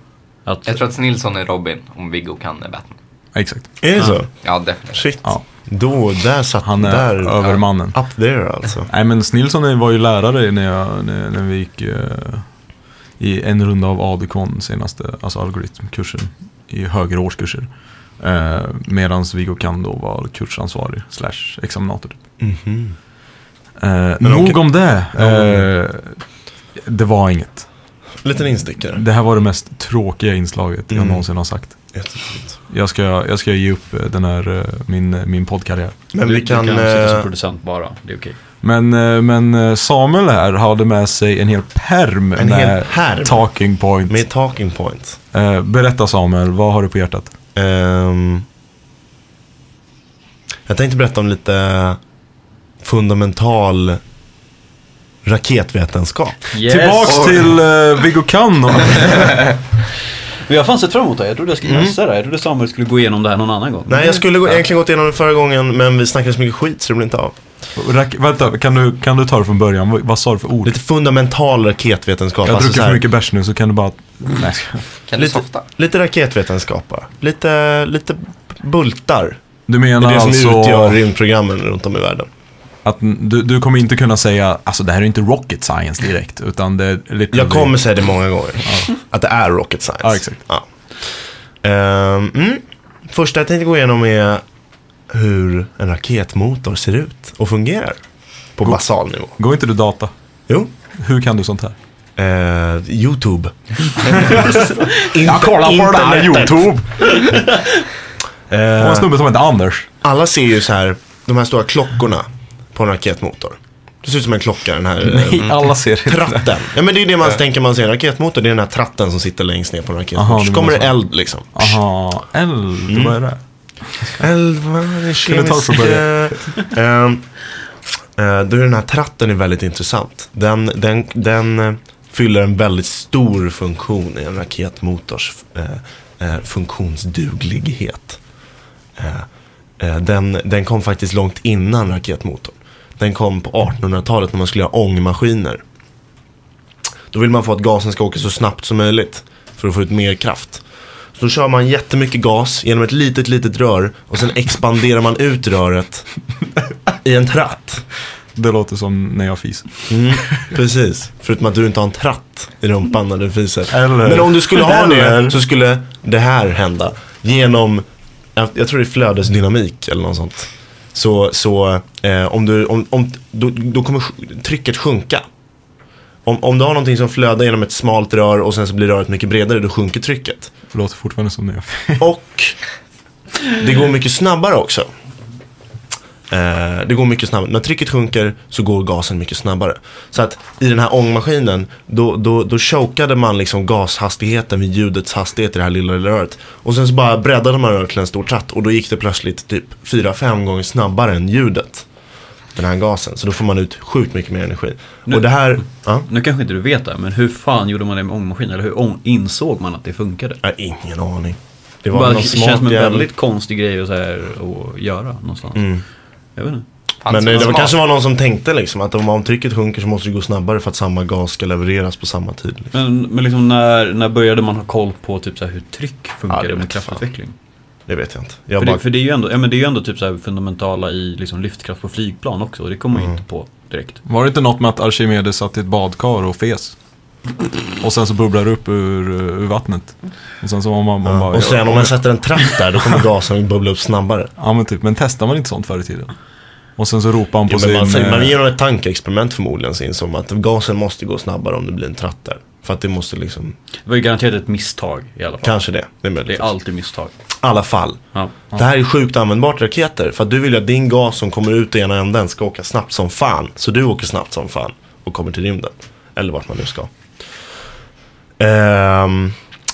Att, Jag tror att Nilsson är Robin om Viggo kan är Batman. Exakt. Är det så? Ja, definitivt. Shit. Ja. Då, där satt Han är där. övermannen. Up there alltså. Nej men Snilsson var ju lärare när, jag, när, när vi gick eh, i en runda av ADKon senaste, alltså algoritmkursen i högre årskurser. Eh, Medan Viggo Kann då var kursansvarig slash examinator. Mhm. Eh, Men nog okej. om det. Eh, det var inget. Liten instickare. Det här var det mest tråkiga inslaget jag Mm. någonsin har sagt. Jag ska, jag ska ge upp eh, den här, eh, min, min poddkarriär. Men vi kan... du kan sitta som eh, producent bara, det är okej. Men, eh, men eh, Samuel här hade med sig en hel perm En med hel pärm? talking points. med talking points. Eh, berätta Samuel, vad har du på hjärtat? Ehm, jag tänkte berätta om lite fundamental raketvetenskap. Yes. Tillbaks till uh, Viggo Kann. och- Men jag har fan sett fram emot det här. Jag trodde jag skulle läsa det. Jag trodde Samuel skulle gå igenom det här någon annan gång. Nej, jag skulle gå, egentligen gått igenom det förra gången, men vi snackade så mycket skit så det blev inte av. Rak- vänta, kan du, kan du ta det från början? Vad, vad sa du för ord? Lite fundamental raketvetenskap. jag har alltså druckit för mycket bärs nu så kan du bara... Nej. Kan du lite, softa? lite raketvetenskap bara. Lite, lite bultar. Du Det menar är det som alltså utgör rymdprogrammen runt om i världen. Att du, du kommer inte kunna säga, alltså det här är inte rocket science direkt, utan det är lite... Jag kommer säga det många gånger. Att det är rocket science. Ja, exakt. Ja. Ehm, mm. Första jag tänkte gå igenom är hur en raketmotor ser ut och fungerar. På basal nivå. Går inte du data? Jo. Hur kan du sånt här? Eh, YouTube. Jag kollar på det här. YouTube! Och Eh, en snubbe som heter Anders. alla ser ju så här, de här stora klockorna på en raketmotor. Det ser ut som en klocka, den här eh, Nej, alla ser inte det. tratten. Ja men det är det man tänker man ser en raketmotor, det är den här tratten som sitter längst ner på en raketmotor. Så kommer det eld liksom. Aha, eld, vad är det? Eld, vad är det kemiska... Ehm, eh, Då är den här tratten är väldigt intressant. Den, den, den eh, fyller en väldigt stor funktion i en raketmotors eh, eh, funktionsduglighet. Eh, eh, den, den kom faktiskt långt innan raketmotorn. Den kom på 1800-talet när man skulle göra ångmaskiner. Då vill man få att gasen ska åka så snabbt som möjligt för att få ut mer kraft. Så då kör man jättemycket gas genom ett litet, litet rör och sen expanderar man ut röret i en tratt. Det låter som när jag fiser. Mm, precis. Förutom att du inte har en tratt i rumpan när du fiser. Eller- Men om du skulle ha Eller- det så skulle det här hända. Genom, jag, jag tror det är flödesdynamik eller något sånt. Så, så eh, om du, om, om, då, då kommer trycket sjunka. Om, om du har någonting som flödar genom ett smalt rör och sen så blir röret mycket bredare, då sjunker trycket. Det låter fortfarande som fiser. Och det går mycket snabbare också. Eh, det går mycket snabbare. När trycket sjunker så går gasen mycket snabbare. Så att i den här ångmaskinen, då, då, då chokade man liksom gashastigheten vid ljudets hastighet i det här lilla, röret. Och sen så bara breddade man röret till en stor tratt och då gick det plötsligt typ 4-5 gånger snabbare än ljudet. Den här gasen. Så då får man ut sjukt mycket mer energi. Nu- Och det här, ja, Nu kanske inte du vet det, men hur fan gjorde man det med ångmaskin? Eller hur insåg man att det funkade? jag har ingen aning. Det Det känns som en väldigt konstig grej att, så här, att göra någonstans. Mm. Jag vet inte. Fanns Men det, var kanske var någon som tänkte liksom att om, om trycket sjunker så måste det gå snabbare för att samma gas ska levereras på samma tid. Liksom. Men, men liksom när, när började man ha koll på typ så här hur tryck Ja, funkar det med vet fan. kraftutveckling? Det vet jag inte. Jag För, bara, det, för det är ju ändå, ja, men det är ju ändå typ så här fundamentala i liksom lyftkraft på flygplan också. Och det kommer man Mm. ju inte på direkt. Var det inte något med att Archimedes satt i ett badkar och fes? Och sen så bubblar det upp ur, ur vattnet. Och sen så var man, man ja. bara... Och sen om man sätter en tratt där då kommer gasen bubbla upp snabbare. Ja men typ, men testar man inte sånt förr i tiden? Och sen så ropar han på Jo, men sin... man, säger, man eh, genom ett tankeexperiment förmodligen så insåg man att gasen måste gå snabbare om det blir en tratt där. För att det måste liksom, Det var ju garanterat ett misstag i alla fall. kanske det. Det är Det är alltid misstag. I alla fall. Ja. Det här är sjukt användbart raketer. För att du vill ju att din gas som kommer ut i ena änden ska åka snabbt som fan. Så du åker snabbt som fan och kommer till rymden. Eller vart man nu ska. Ehm,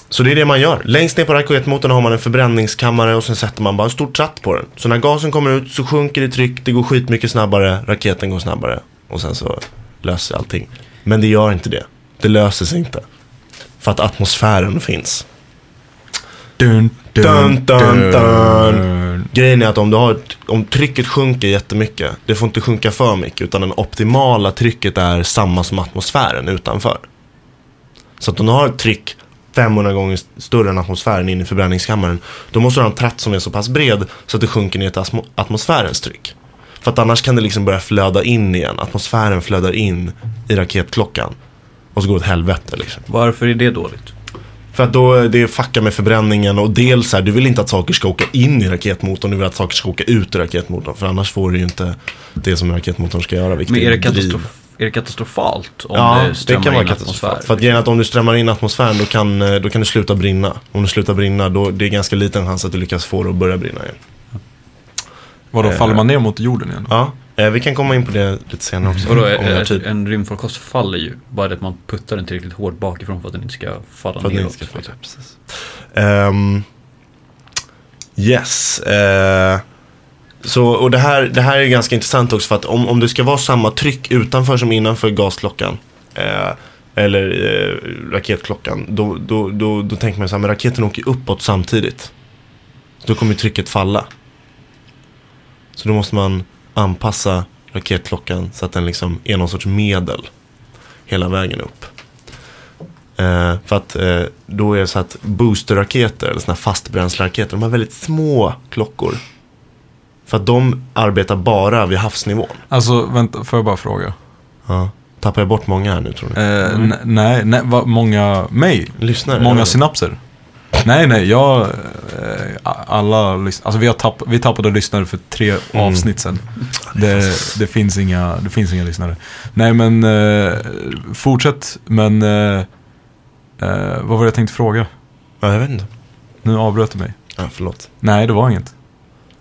så det är det man gör. Längst ner på raketmotorn har man en förbränningskammare och sen sätter man bara en stor tratt på den. Så när gasen kommer ut så sjunker det tryck, det går skitmycket snabbare, raketen går snabbare. Och sen så löser sig allting. Men det gör inte det. Det löser sig inte. För att atmosfären finns. Dun, Dun, dun, dun. Grejen är att om, du har om trycket sjunker jättemycket, det får inte sjunka för mycket, utan det optimala trycket är samma som atmosfären utanför. Så att om du har ett tryck 500 gånger större än atmosfären in i förbränningskammaren, då måste du ha en tratt som är så pass bred så att det sjunker ner till atmo- atmosfärens tryck. För att annars kan det liksom börja flöda in igen, atmosfären flödar in i raketklockan. Och så går det åt helvete liksom. Varför är det dåligt? För att då, det fuckar med förbränningen och dels här, du vill inte att saker ska åka in i raketmotorn, du vill att saker ska åka ut ur raketmotorn. För annars får du ju inte det som raketmotorn ska göra. Men är det, katastrof, är det katastrofalt om Ja, det det strömmar kan vara in katastrofalt. atmosfär? För att grejen är att om du strömmar in atmosfären då kan, eh, då kan det sluta brinna. Om det slutar brinna då det är ganska liten chans att du lyckas få det att börja brinna igen. Vadå, Eh. faller man ner mot jorden igen? Ja, eh, vi kan komma in på det lite senare också. Vadå, har en, tid. en rymdfarkost faller ju. Bara det att man puttar den tillräckligt hårt bakifrån för att den inte ska falla För att neråt. inte ska få det, precis. Ehm, yes. eh, så, och det här, det här är ganska intressant också för att om, om det ska vara samma tryck utanför som innanför gasklockan. Eh, eller eh, raketklockan. Då, då, då, då tänker man så här, men raketen åker uppåt samtidigt. Då kommer ju trycket falla. Så då måste man anpassa raketklockan så att den liksom är någon sorts medel hela vägen upp. Eh, för att eh, då är det så att boosterraketer, eller såna här fastbränsleraketer, de har väldigt små klockor. För att de arbetar bara vid havsnivån. Alltså, vänta, får jag bara fråga? Ja. Tappar jag bort många här nu tror ni? Eh, n- nej, nej, vad många, mig? Lyssnare? Många eller? synapser? Nej, nej, jag, eh, alla lyssnare, alltså vi, har tapp, vi tappade lyssnare för tre Mm. avsnitt sen. Det, det, finns inga, det finns inga lyssnare. Nej, men eh, fortsätt, men eh, eh, vad var det jag tänkte fråga? Ja, jag vet inte. Nu avbröt du mig. Ja, förlåt. Nej, det var inget.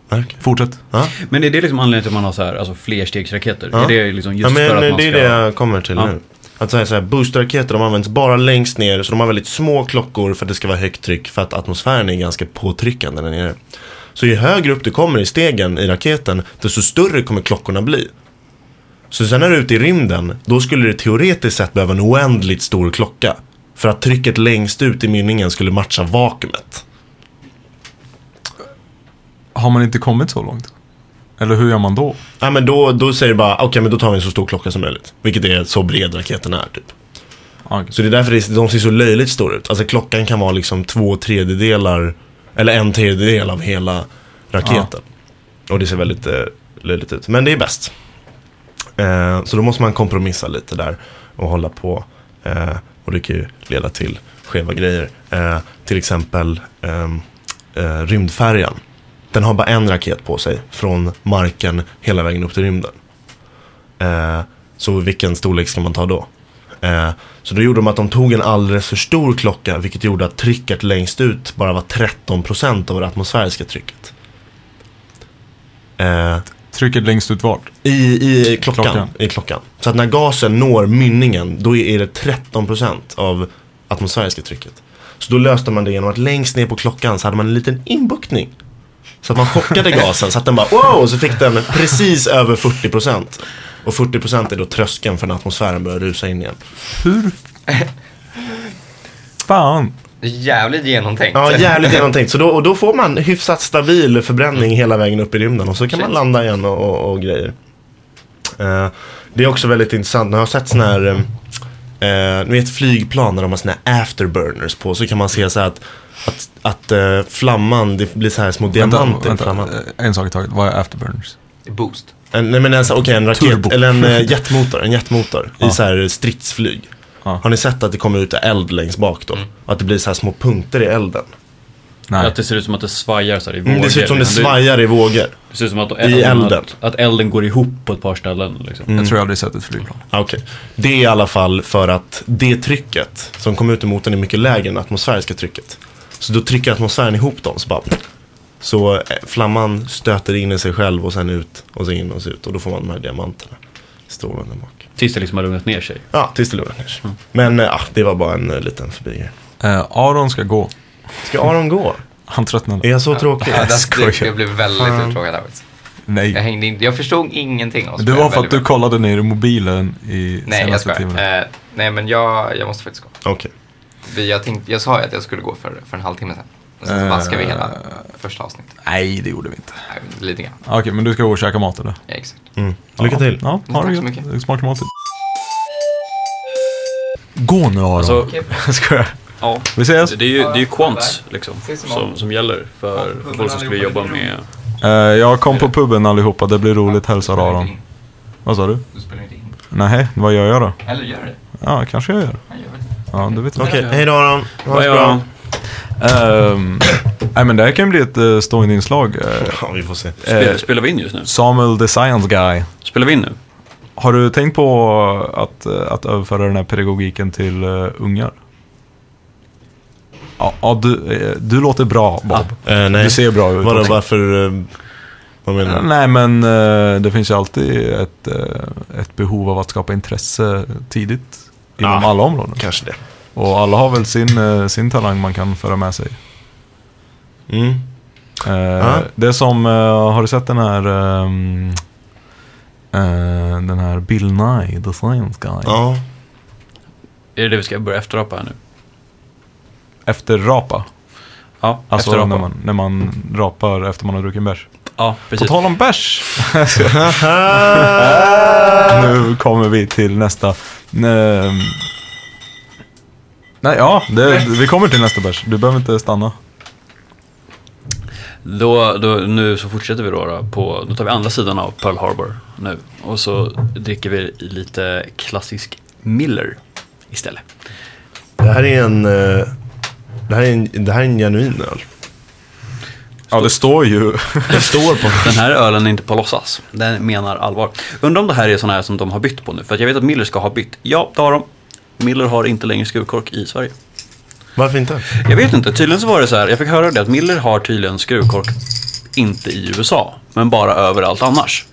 Ja, okej. Fortsätt. Ja. Men är det liksom anledningen till att man har så här, alltså flerstegsraketer? Ja. Är det liksom Ja, just men för att man det är ska... det jag kommer till Ja. nu. Att säga så här, boosterraketer de används bara längst ner, så de har väldigt små klockor för att det ska vara högt tryck, för att atmosfären är ganska påtryckande där nere. Så ju högre upp du kommer i stegen i raketen, desto större kommer klockorna bli. Så sen när du är ute i rymden, då skulle det teoretiskt sett behöva en oändligt stor klocka. För att trycket längst ut i mynningen skulle matcha vakuumet. Har man inte kommit så långt? Eller hur gör man då? Ja, men då, då säger du bara, okej men då tar vi en så stor klocka som möjligt. Vilket är så bred raketen är typ. Ah, okej. Så det är därför det, de ser så löjligt stora ut. Alltså klockan kan vara liksom två tredjedelar, eller en tredjedel av hela raketen. Och det ser väldigt eh, löjligt ut. Men det är bäst. Eh, så då måste man kompromissa lite där och hålla på. Eh, och det kan ju leda till skeva grejer. Eh, till exempel ehm, eh, rymdfärjan. Den har bara en raket på sig från marken hela vägen upp till rymden. Eh, så vilken storlek ska man ta då? Eh, så då gjorde de att de tog en alldeles för stor klocka vilket gjorde att trycket längst ut bara var 13% av det atmosfäriska trycket. Eh, Trycket längst ut vart? i, i, klockan, Klockan. I klockan. Så att när gasen når mynningen, då är det 13% av atmosfäriska trycket. Så då löste man det genom att längst ner på klockan så hade man en liten inbuktning. Så att man chockade gasen så att den bara wow, och så fick den precis över 40%. Och 40% är då tröskeln för när atmosfären börjar rusa in igen. Hur? Fan. Jävligt genomtänkt. Ja, jävligt genomtänkt. Så då, och då får man hyfsat stabil förbränning hela vägen upp i rymden och så kan man Shit. landa igen och, och, och grejer. Eh, det är också väldigt intressant. När jag har sett sådana här, uh, ni vet flygplan när de har sådana här afterburners på så kan man se så här att, att, att eh, flamman, det blir så här små diamanter i flamman. eh, en sak i taget. Vad är afterburners? Boost. En, nej men alltså, okej en raket, Turbo. eller en uh, jetmotor, en jetmotor Ja. i så här stridsflyg. Ja. Har ni sett att det kommer ut eld längst bak då? Och att det blir så här små punkter i elden. Nej. Att det ser ut som att det svajar så här i vågor. Mm, det ser ut som det svajar i vågor. Det ser ut som att, I elden. Att, att elden går ihop på ett par ställen. Liksom. Jag tror jag aldrig sett ett flygplan. Ah, Okej. Det är i alla fall för att det trycket som kommer ut ur motorn är mycket lägre än det atmosfäriska trycket. Så då trycker atmosfären ihop dem så bara Så eh, flamman stöter in i sig själv och sen ut och så in och så ut och då får man de här diamanterna. Strålande bak. Tills det liksom har lugnat ner sig. Ja, tills det lugnar ner sig. Men eh, ja, det var bara en uh, liten förbigrej. Eh, Aron ska gå. Ska Aron gå? Han tröttnade. Är jag så tråkig? Ja, det, skojar. det, jag blev väldigt Fan. uttråkad faktiskt. Jag, Nej. hängde in, jag förstod ingenting. så Det var jag för att du kollade ner i mobilen i Nej, jag senaste skojar. timmen. Eh, nej, men jag, jag måste faktiskt gå. Okej. Vi, jag, tänkte, jag sa ju att jag skulle gå för, för en halvtimme sedan. Och sen Eh. vaskade vi hela första avsnittet. Nej, det gjorde vi inte. Nej, lite grann. Okej, men du ska gå och käka mat eller? Ja, exakt. Mm. Lycka till. Ja, ha Tack det så mycket. Smaka mat. Gå nu Aron. Alltså, Jag skojar. Ja. Vi ses. Det är ju, det är ju quants liksom, som, som gäller för, för folk som skulle jobba med... Eh, jag kom på puben allihopa, det blir roligt, hälsar Aron. Vad sa du? Du spelar inte in. Nej, vad gör jag då? Eller gör det. Ja, kanske jag gör. Ja, det. Det vet jag. Okej, hej då Aron. Ha det bra. Ehm, nej men det här kan ju bli ett uh, stående inslag. Eh, Ja, vi får se. Spel, spelar vi in just nu? Samuel the Science Guy. Spelar vi in nu? Har du tänkt på att, eh, att överföra den här pedagogiken till uh, ungar? Ja, ja du, eh, du låter bra Bob. Eh, nej. Du ser bra ut. Vadå, varför? eh, vad menar du? Nej men eh, det finns ju alltid ett, eh, ett behov av att skapa intresse tidigt. Inom Ja. alla områden. Kanske det. Och alla har väl sin, eh, sin talang man kan föra med sig. Mm. Eh. Det är som, eh, har du sett den här ehm, eh, Den här Bill Nye, The Science Guy? Ja. Är det det vi ska börja efterapa här nu? Efter rapa. Ja, Alltså efterapa. när man, när man rapar efter man har druckit en bärs. Ja, På precis. tal om bärs. nu kommer vi till nästa. Ehm, Nej, ja, det, vi kommer till nästa bärs. Du behöver inte stanna. Då, då, nu så fortsätter vi då, då på, då tar vi andra sidan av Pearl Harbor nu. Och så dricker vi lite klassisk Miller istället. Det här är en... Det här är en, det här är en genuin öl. Ja, det står ju. Det står på Den här ölen är inte på låtsas. Den menar allvar. Undrar om det här är sådana här som de har bytt på nu. För att jag vet att Miller ska ha bytt. Ja, det har de. Miller har inte längre skruvkork i Sverige. Varför inte? Jag vet inte, tydligen så var det så här, jag fick höra det att Miller har tydligen skruvkork inte i USA, men bara överallt annars.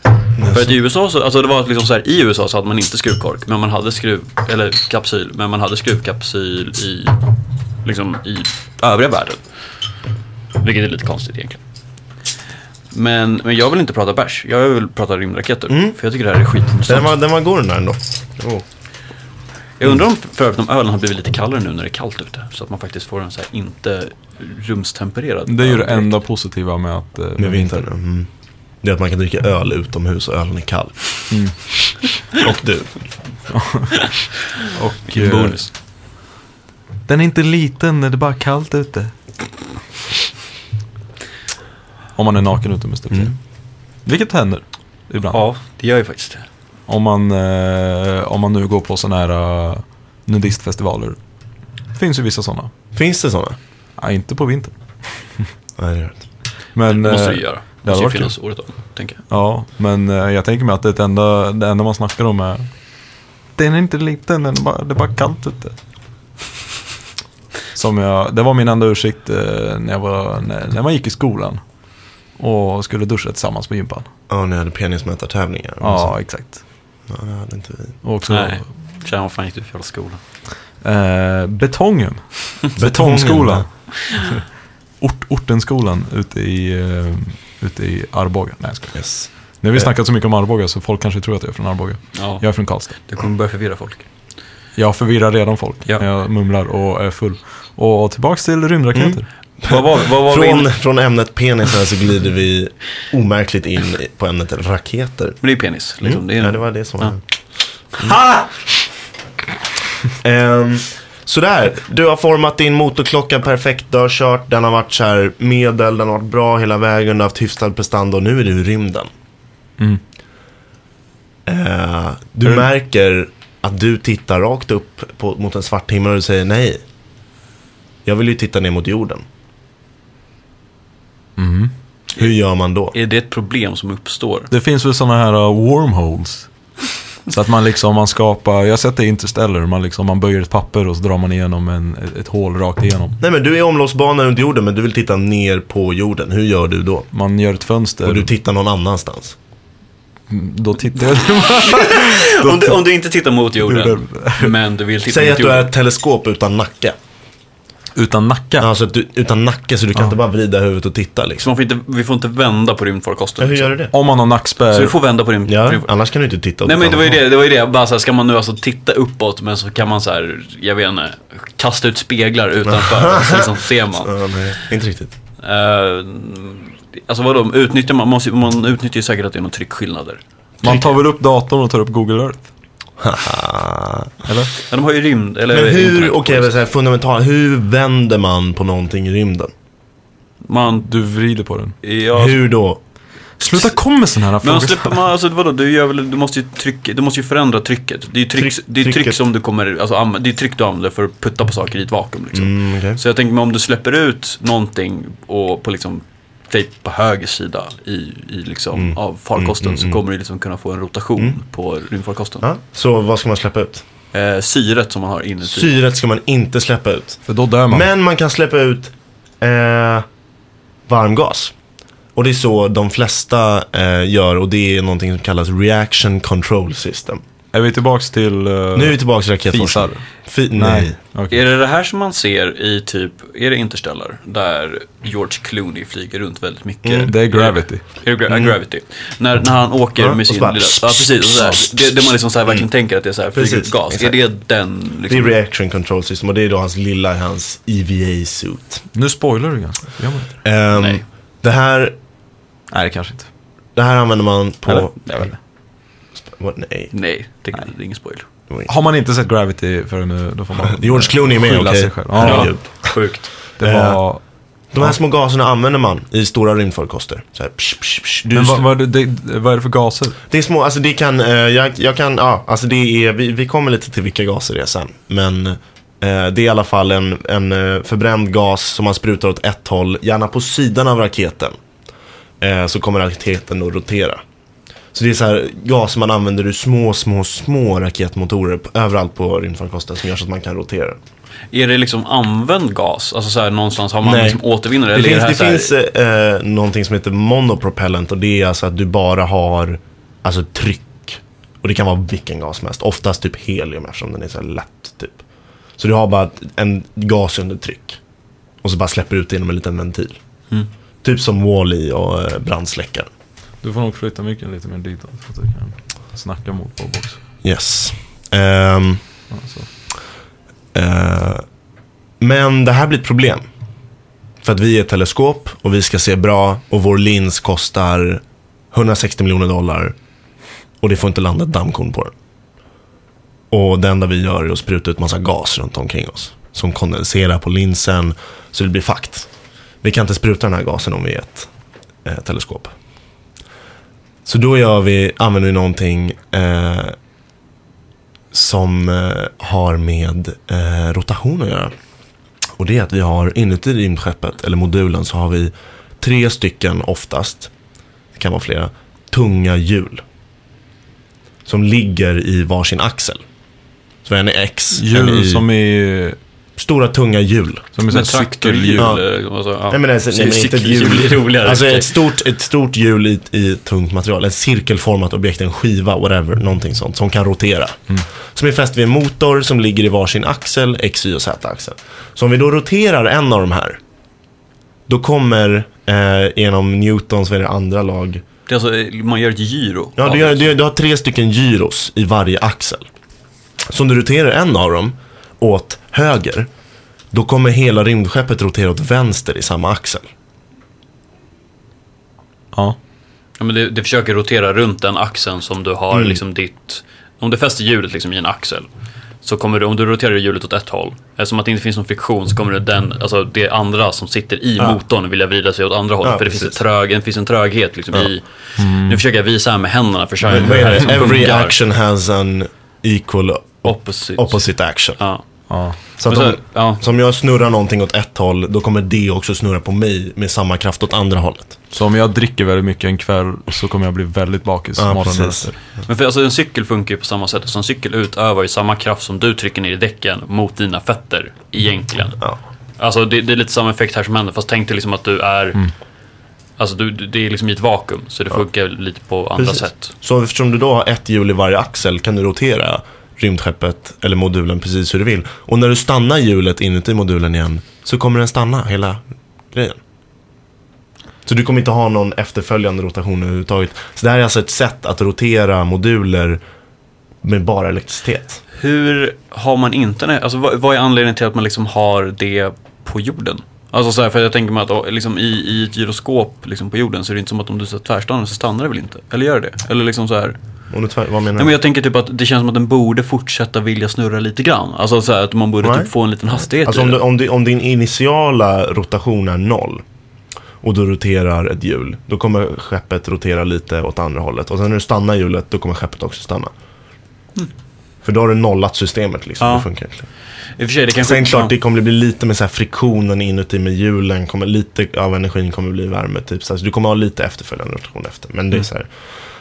För att i USA så, alltså det var liksom så här, i USA så hade man inte skruvkork, men man hade skruv, eller kapsyl, men man hade skruvkapsyl i, liksom i övriga världen. Vilket är lite konstigt egentligen. Men, men jag vill inte prata bärs, jag vill prata rymdraketer. För jag tycker det här är Den skitintressant. var, den var god den där ändå. Oh. Jag undrar om för övrigt om ölen har blivit lite kallare nu när det är kallt ute. Så att man faktiskt får en så här inte rumstempererad Det är ju det direkt. enda positiva med att... eh, Med vintern. Mm. Det är att man kan dricka öl utomhus och ölen är kall. Och du. Och, Vilken eh, bonus. Den är inte liten det är bara kallt ute. Om man är naken utomhus, typ. Mm. Vilket händer ibland. Ja, det gör ju faktiskt det. Om, man, eh, om man nu går på sådana här uh, nudistfestivaler. Det finns ju vissa sådana. Finns det sådana? Ja, inte på vintern. Nej, det gör det inte. Men, Det måste eh, det ju göra. det måste ju varit finnas året om, tänker jag. Ja, men eh, jag tänker mig att det, enda, det enda man snackar om är Den är inte liten, den är bara, det är bara kallt ute. Som jag, det var min enda ursäkt eh, när, jag var, när, när man gick i skolan. Och skulle duscha tillsammans på gympan. Ja, ni hade penismätartävlingar. Ja, exakt. ja, det hade inte vi. Och också Nej. Tjena, vad fan gick du för skola? eh, betongen. Betongskolan. Ort, ortenskolan ute i, eh, ute i Arboga. Nej, jag. Yes. Nu har vi snackat så mycket om Arboga så folk kanske tror att jag är från Arboga. Ja, Jag är från Karlstad. du kommer börja förvirra folk. Jag förvirrar redan folk Ja. när jag mumlar och är full. Och tillbaks till rymdraketer. Vad var, vad var Från, från ämnet penisar så glider vi omärkligt in på ämnet raketer. Men det är penis. Liksom. Det är Ja, det var det som var... Ha! Ehm, sådär, du har format din motorklocka perfekt, du har kört, den har varit så här medel, den har varit bra hela vägen, du har haft hyfsad prestanda och nu är du i rymden. Mm. Eh, du märker att du tittar rakt upp på, mot en svart himmel och du säger nej. Jag vill ju titta ner mot jorden. Mm. Hur gör man då? Är det ett problem som uppstår? Det finns väl sådana här uh, wormholes. Så att man liksom, man skapar, jag har sett det i Interstellar, man liksom, man böjer ett papper och så drar man igenom en, ett, ett hål rakt igenom. Nej men du är i omloppsbanan runt jorden men du vill titta ner på jorden. Hur gör du då? Man gör ett fönster. Och du tittar någon annanstans. Mm, Då tittar jag... Om du, om du inte tittar mot jorden, men du vill titta Säg mot att du är jorden. ett teleskop utan nacke. Utan nacka. Alltså du, utan nacke så du kan Ja. inte bara vrida huvudet och titta Så liksom. man får inte, vi får inte vända på rymdfarkosten. Ja, hur liksom. gör du det? Om man har nackspärr. Så vi får vända på rymd... Ja, annars kan du inte titta Nej men det var ju det, det var ju det. Bara så här, ska man nu alltså titta uppåt men så kan man så här, jag vet inte, kasta ut speglar utanför så liksom ser man. Ja, nej, inte riktigt. Uh, alltså vadå, utnyttjar man, måste, man utnyttjar ju säkert att det är några tryckskillnader. Man tar väl upp datorn och tar upp Google Earth? Eller? Ja, de har ju rymd, eller Men hur, okej, okay, fundamentalt, hur vänder man på någonting i rymden? Man, Du vrider på den. ja, Hur då? Sluta komma med sådana här Men frågor. släpper man, alltså vadå, du, gör väl, du, måste ju trycka, du måste ju förändra trycket. Det är ju tryck, Tryck- det är tryck som du kommer, alltså det är tryck du använder för att putta på saker i ett vakuum liksom. Mm, okej. Så jag tänker mig om du släpper ut någonting och på liksom på höger sida i, i liksom Mm. av farkosten Mm, mm, så mm. kommer du liksom kunna få en rotation på rymdfarkosten. Ja, så vad ska man släppa ut? Eh, syret som man har inuti. Syret ska man inte släppa ut. För då dör man. Men man kan släppa ut eh, varmgas. Och det är så de flesta eh, gör och det är någonting som kallas reaction control system. Är vi tillbaks till... Uh, Nu är vi tillbaka till raketforskning. Fisar? Fi- nej. Okej. Är det det här som man ser i typ, är det Interstellar? Där George Clooney flyger runt väldigt mycket. Mm. Det är Gravity. Är det gra- Gravity? När, när han åker Ja, med sin lilla... Ja, precis. Och så här, det, det man liksom så här verkligen tänker att det är så här, flyger Precis, ut gas. exakt. Är det den Det liksom? är reaction control system och det är då hans lilla, hans EVA-suit. Nu spoilar du ganska. Ehm, Nej. det, här, Nej, det kanske inte. det här använder man på... Eller? Vad- Nej. Nej, det, det är ingen spoiler. inget. Har man inte sett Gravity förrän nu, då får man... George Clooney är med, okej? själv. Ja. Ja, Sjukt. det Eh, var... De här små gaserna använder man i stora rymdfarkoster. Så här, psh, psh, psh. Du, Men vad, vad, är det, det, vad är det för gaser? Det är små, alltså det kan, eh, jag, jag kan, ja, alltså det är, vi, vi kommer lite till vilka gaser det är sen. Men eh, det är i alla fall en, en eh, förbränd gas som man sprutar åt ett håll, gärna på sidan av raketen. Eh, så kommer raketen att rotera. Så det är så här gas man använder ur små, små, små raketmotorer överallt på rymdfarkosten som gör så att man kan rotera. Är det liksom använd gas? Alltså så här, någonstans har man Nej. liksom återvinner Det finns, det det finns eh, någonting som heter monopropellant och det är alltså att du bara har alltså, tryck. Och det kan vara vilken gas som helst. Oftast typ helium eftersom den är så lätt typ. Så du har bara en gas under tryck. Och så bara släpper ut det genom en liten ventil. Mm. Typ som Wall-E och eh, brandsläckare. Du får nog flytta micken lite mer ditåt så att du kan snacka mot Bob också. Yes. Ehm, Ja, så. Eh, men det här blir ett problem. För att vi är ett teleskop och vi ska se bra och vår lins kostar 160 miljoner dollar. Och det får inte landa ett dammkorn på den. Och det enda vi gör är att spruta ut massa gas runt omkring oss. Som kondenserar på linsen så det blir fakt. Vi kan inte spruta den här gasen om vi är ett eh, teleskop. Så då gör vi, använder vi någonting eh, som eh, har med eh, rotation att göra. Och det är att vi har inuti rymdskeppet, eller modulen, så har vi tre stycken oftast, det kan vara flera, tunga hjul. Som ligger i varsin axel. Så en är X, en är Hjul Y. som är... Stora tunga hjul. Som är med så här traktorhjul. cykelhjul. Ja. ja. Nej men, alltså, nej, men inte ett hjul. Cykelhjul är roligare. Alltså ett stort, ett stort hjul i, i tungt material. Ett cirkelformat objekt, en skiva, whatever. Någonting sånt som kan rotera. Som är fäst vid en motor som ligger i varsin axel, X, Y och Z-axel. Så om vi då roterar en av de här. Då kommer eh, genom Newtons, vad är det, andra lag. Det är alltså, man gör ett gyro. Ja, du, det. gör, du, du har tre stycken gyros i varje axel. Så om du roterar en av dem åt höger. Då kommer hela rymdskeppet rotera åt vänster i samma axel. Ja. Ja, men det, det försöker rotera runt den axeln som du har Mm. liksom ditt... Om du fäster hjulet liksom i en axel. Så kommer du, om du roterar hjulet åt ett håll. Eftersom att det inte finns någon friktion så kommer det den, alltså det andra som sitter i Ja. motorn vilja vrida sig åt andra hållet. Ja, för det finns, trög, det finns en tröghet liksom i... Nu försöker jag visa här med händerna för att Vad hur det är här det? som Every funkar. action has an equal Opposite. opposite action. Ja. Ja. Så att Men om, så- ja. så om jag snurrar någonting åt ett håll, då kommer det också snurra på mig med samma kraft åt andra hållet. Så om jag dricker väldigt mycket en kväll så kommer jag bli väldigt bakis Ja, morgonen efter. Men för alltså en cykel funkar ju på samma sätt. Alltså en cykel utövar ju samma kraft som du trycker ner i däcken mot dina fötter egentligen. Ja. Alltså det, det är lite samma effekt här som händer. Fast tänk dig liksom att du är... Alltså du, det är liksom i ett vakuum. Så det funkar lite på andra Precis. sätt. Så eftersom du då har ett hjul i varje axel kan du rotera rymdskeppet eller modulen precis hur du vill. Och när du stannar hjulet inuti modulen igen så kommer den stanna hela grejen. Så du kommer inte ha någon efterföljande rotation överhuvudtaget. Så det här är alltså ett sätt att rotera moduler med bara elektricitet. Hur har man internet? Alltså vad, vad är anledningen till att man liksom har det på jorden? Alltså så här, för jag tänker mig att liksom i, i ett gyroskop liksom på jorden så är det inte som att om du sätter tvärstannar så stannar det väl inte? Eller gör det det? Eller liksom så här. Om du tvär, vad menar Nej, du? men jag tänker typ att det känns som att den borde fortsätta vilja snurra lite grann. Alltså så här, att man borde Nej. typ få en liten hastighet Alltså i om, det. du, om, du, om din initiala rotation är noll och då roterar ett hjul. Då kommer skeppet rotera lite åt andra hållet. Och sen när du stannar hjulet, då kommer skeppet också stanna. För då har du nollat systemet liksom. Ja. Det funkar inte. I och för sig, det kanske... Sen klart, det kommer bli lite med så här friktionen inuti med hjulen. Kommer, lite av energin kommer bli värme. Typ. Så alltså, du kommer ha lite efterföljande rotation efter. Men det är så här.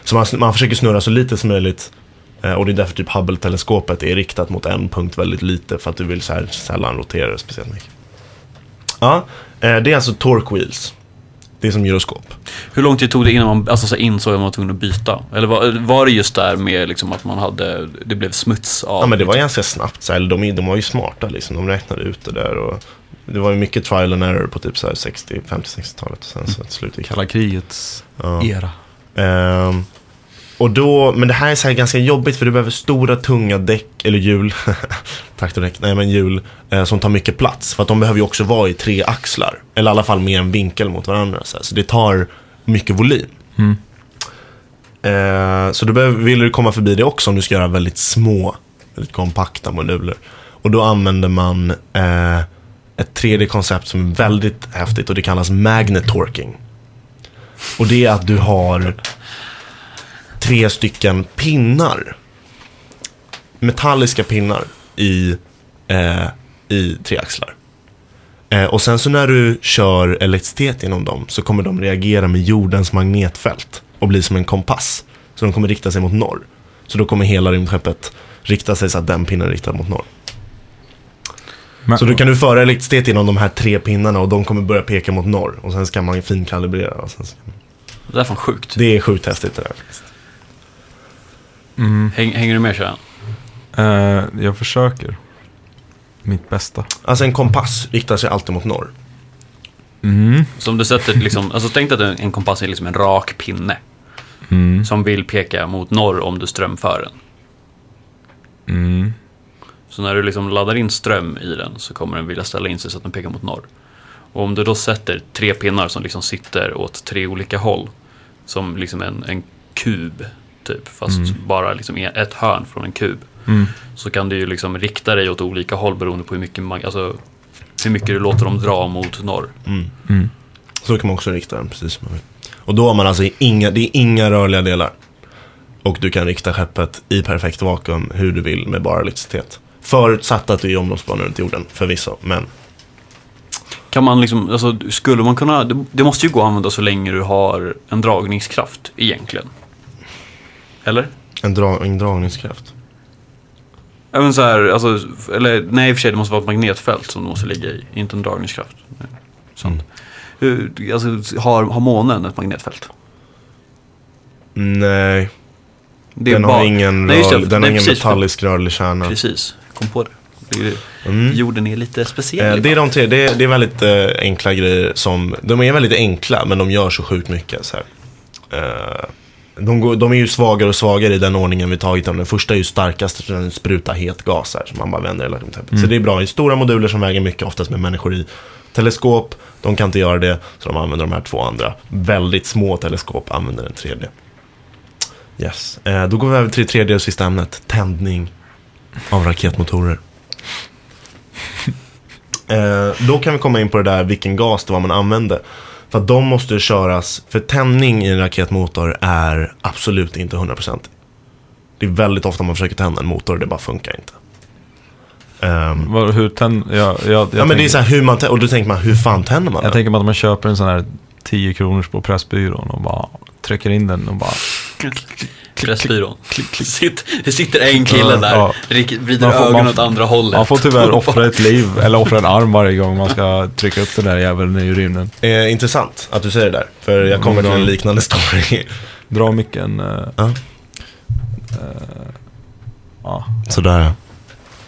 Så man, man försöker snurra så lite som möjligt. Eh, Och det är därför typ Hubble-teleskopet är riktat mot en punkt väldigt lite. För att du vill så här sällan rotera det speciellt mycket. Ja, eh, det är alltså torque wheels. Det är som gyroskop. Hur lång tid tog det innan man alltså, så insåg att man var tvungen att byta? Eller var, var det just där med liksom, att man hade, det blev smuts av? Ja men det var ganska snabbt. Så här, de, de var ju smarta liksom. De räknade ut det där. Och det var ju mycket trial and error på typ så här 60, 50-60-talet. Och sen så till slut Kalla krigets Ja. era. Ehm, och då, men det här är så här ganska jobbigt för du behöver stora tunga däck, eller hjul, traktordäck, nej men hjul, eh, som tar mycket plats. För att de behöver ju också vara i tre axlar. Eller i alla fall med en vinkel mot varandra. Så, så det tar mycket volym. Mm. Eh, så då behöver, vill du komma förbi det också om du ska göra väldigt små, väldigt kompakta moduler. Och då använder man eh, ett 3D-koncept som är väldigt häftigt och det kallas magnet torquing. Och det är att du har tre stycken pinnar. Metalliska pinnar i, eh, i tre axlar. Eh, och sen så när du kör elektricitet genom dem så kommer de reagera med jordens magnetfält och bli som en kompass. Så de kommer rikta sig mot norr. Så då kommer hela rymdskeppet rikta sig så att den pinnen är riktad mot norr. Men, Så då kan du föra elektricitet genom de här tre pinnarna och de kommer börja peka mot norr. Och sen ska man finkalibrera. Och sen ska... Det där är fan sjukt. Det är sjukt häftigt det där. mm, Häng, hänger du med Sharon? eh, jag försöker. Mitt bästa. Alltså en kompass riktar sig alltid mot norr. Mm. Så om du sätter liksom, alltså tänk dig att en, en kompass är liksom en rak pinne. Mm. Som vill peka mot norr om du strömför den. Mm. Så när du liksom laddar in ström i den så kommer den vilja ställa in sig så att den pekar mot norr. Och om du då sätter tre pinnar som liksom sitter åt tre olika håll. Som liksom en, en kub, typ. Fast bara liksom ett hörn från en kub. Mm. Så kan du ju liksom rikta dig åt olika håll beroende på hur mycket, alltså, hur mycket du låter dem dra mot norr. Mm. Så kan man också rikta den precis som man vill. Och då har man alltså inga, det är inga rörliga delar. Och du kan rikta skeppet i perfekt vakuum hur du vill med bara elektricitet. Förutsatt att du är omloppsbanor runt jorden, förvisso. Men Kan man liksom, alltså, skulle man kunna, det, det måste ju gå att använda så länge du har en dragningskraft egentligen. Eller? en, dra, en dragningskraft. Även så här, alltså, eller nej i och för sig det måste vara ett magnetfält som du måste ligga i, inte en dragningskraft. Sant. Hur, alltså, har, har månen ett magnetfält? Nej, Det den bara- har ingen, Nej, det, rörlig, den har nej, ingen precis, metallisk rörlig kärna. Precis, kom på det. det, är det. Mm. Jorden är lite speciell. Eh, det är ibland. de tre, det är, det är väldigt eh, enkla grejer som, de är väldigt enkla men de gör så sjukt mycket. Så här. Eh, de, går, de är ju svagare och svagare i den ordningen vi tagit dem. Den första är ju starkast, så den sprutar het gas här som man bara vänder hela rymdskeppet. Så det är bra i stora moduler som väger mycket, oftast med människor i. Teleskop, de kan inte göra det, så de använder de här två andra. Väldigt små teleskop använder den tredje. Yes. Eh, då går vi över till det tredje och sista ämnet, tändning av raketmotorer. Eh, då kan vi komma in på det där vilken gas det var man använde. För att de måste köras, för tändning i en raketmotor är absolut inte 100%. Det är väldigt ofta man försöker tända en motor och det bara funkar inte. Ehm, Vad, hur tänd, jag, jag, jag, ja men tänker, det är så här hur man tänder, och då tänker man hur fan tänder man jag den? tänker mig att man köper en sån här 10 kronors på Pressbyrån och bara trycker in den och bara... Pressbyrån. Sitt, det sitter en kille där, ja. vrider får- ögonen man- åt andra hållet. Man får tyvärr offra ett liv, eller offra en arm varje gång man ska trycka upp den där jäveln i rymden. Eh, intressant att du säger det där, för jag kommer till en liknande story. Dra micken. eh, Ja. ja. Sådär ja.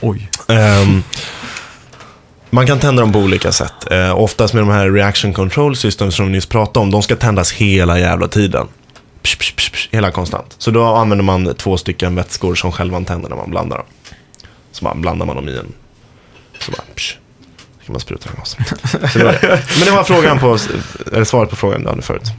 Oj. Ehm, man kan tända dem på olika sätt. Eh, oftast med de här reaction control systems som vi nyss pratade om. De ska tändas hela jävla tiden. Psh, psh, psh, psh, hela konstant. Så då använder man två stycken vätskor som självantänder när man blandar dem. Så bara blandar man dem i en... Så bara psh. Så kan man spruta den gasen. Men det var frågan på, eller svaret på frågan du hade förut.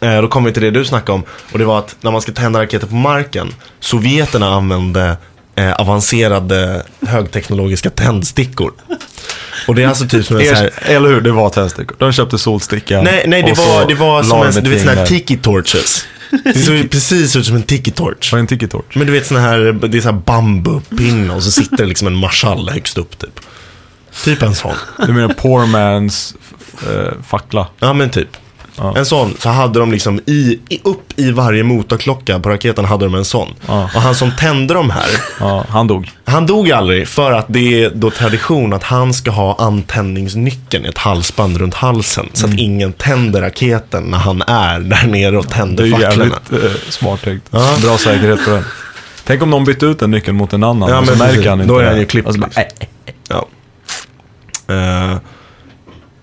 Eh, då kommer vi till det du snackade om. Och det var att när man ska tända raketer på marken. Sovjeterna använde eh, avancerade högteknologiska tändstickor. Och det är alltså typ som en så här... Eller hur, det var tändstickor. De köpte solsticka. Nej, nej det var, det var som en, du vet såna här där. tiki torches. Det såg precis ut som en tiki torch. Vad är en tiki torch? Men du vet såna här, det är såna här bambupinnar och så sitter det liksom en marschall högst upp typ. Typ en sån. Du menar poor man's eh, fackla? Ja men typ. Ja. En sån, så hade de liksom i, i, upp i varje motorklocka på raketen hade de en sån. Ja. Och han som tände de här, Ja, han dog. han dog aldrig för att det är då tradition att han ska ha antändningsnyckeln i ett halsband runt halsen. Så att ingen tänder raketen när han är där nere och Det tänder är facklorna. jävligt eh, smart tänkt. Ja. Bra säkerhet på den. Tänk om någon bytte ut den nyckeln mot en annan Ja, och så men märker han inte Då är det. han ju klippt, Och så bara, äh, Ja. Eh,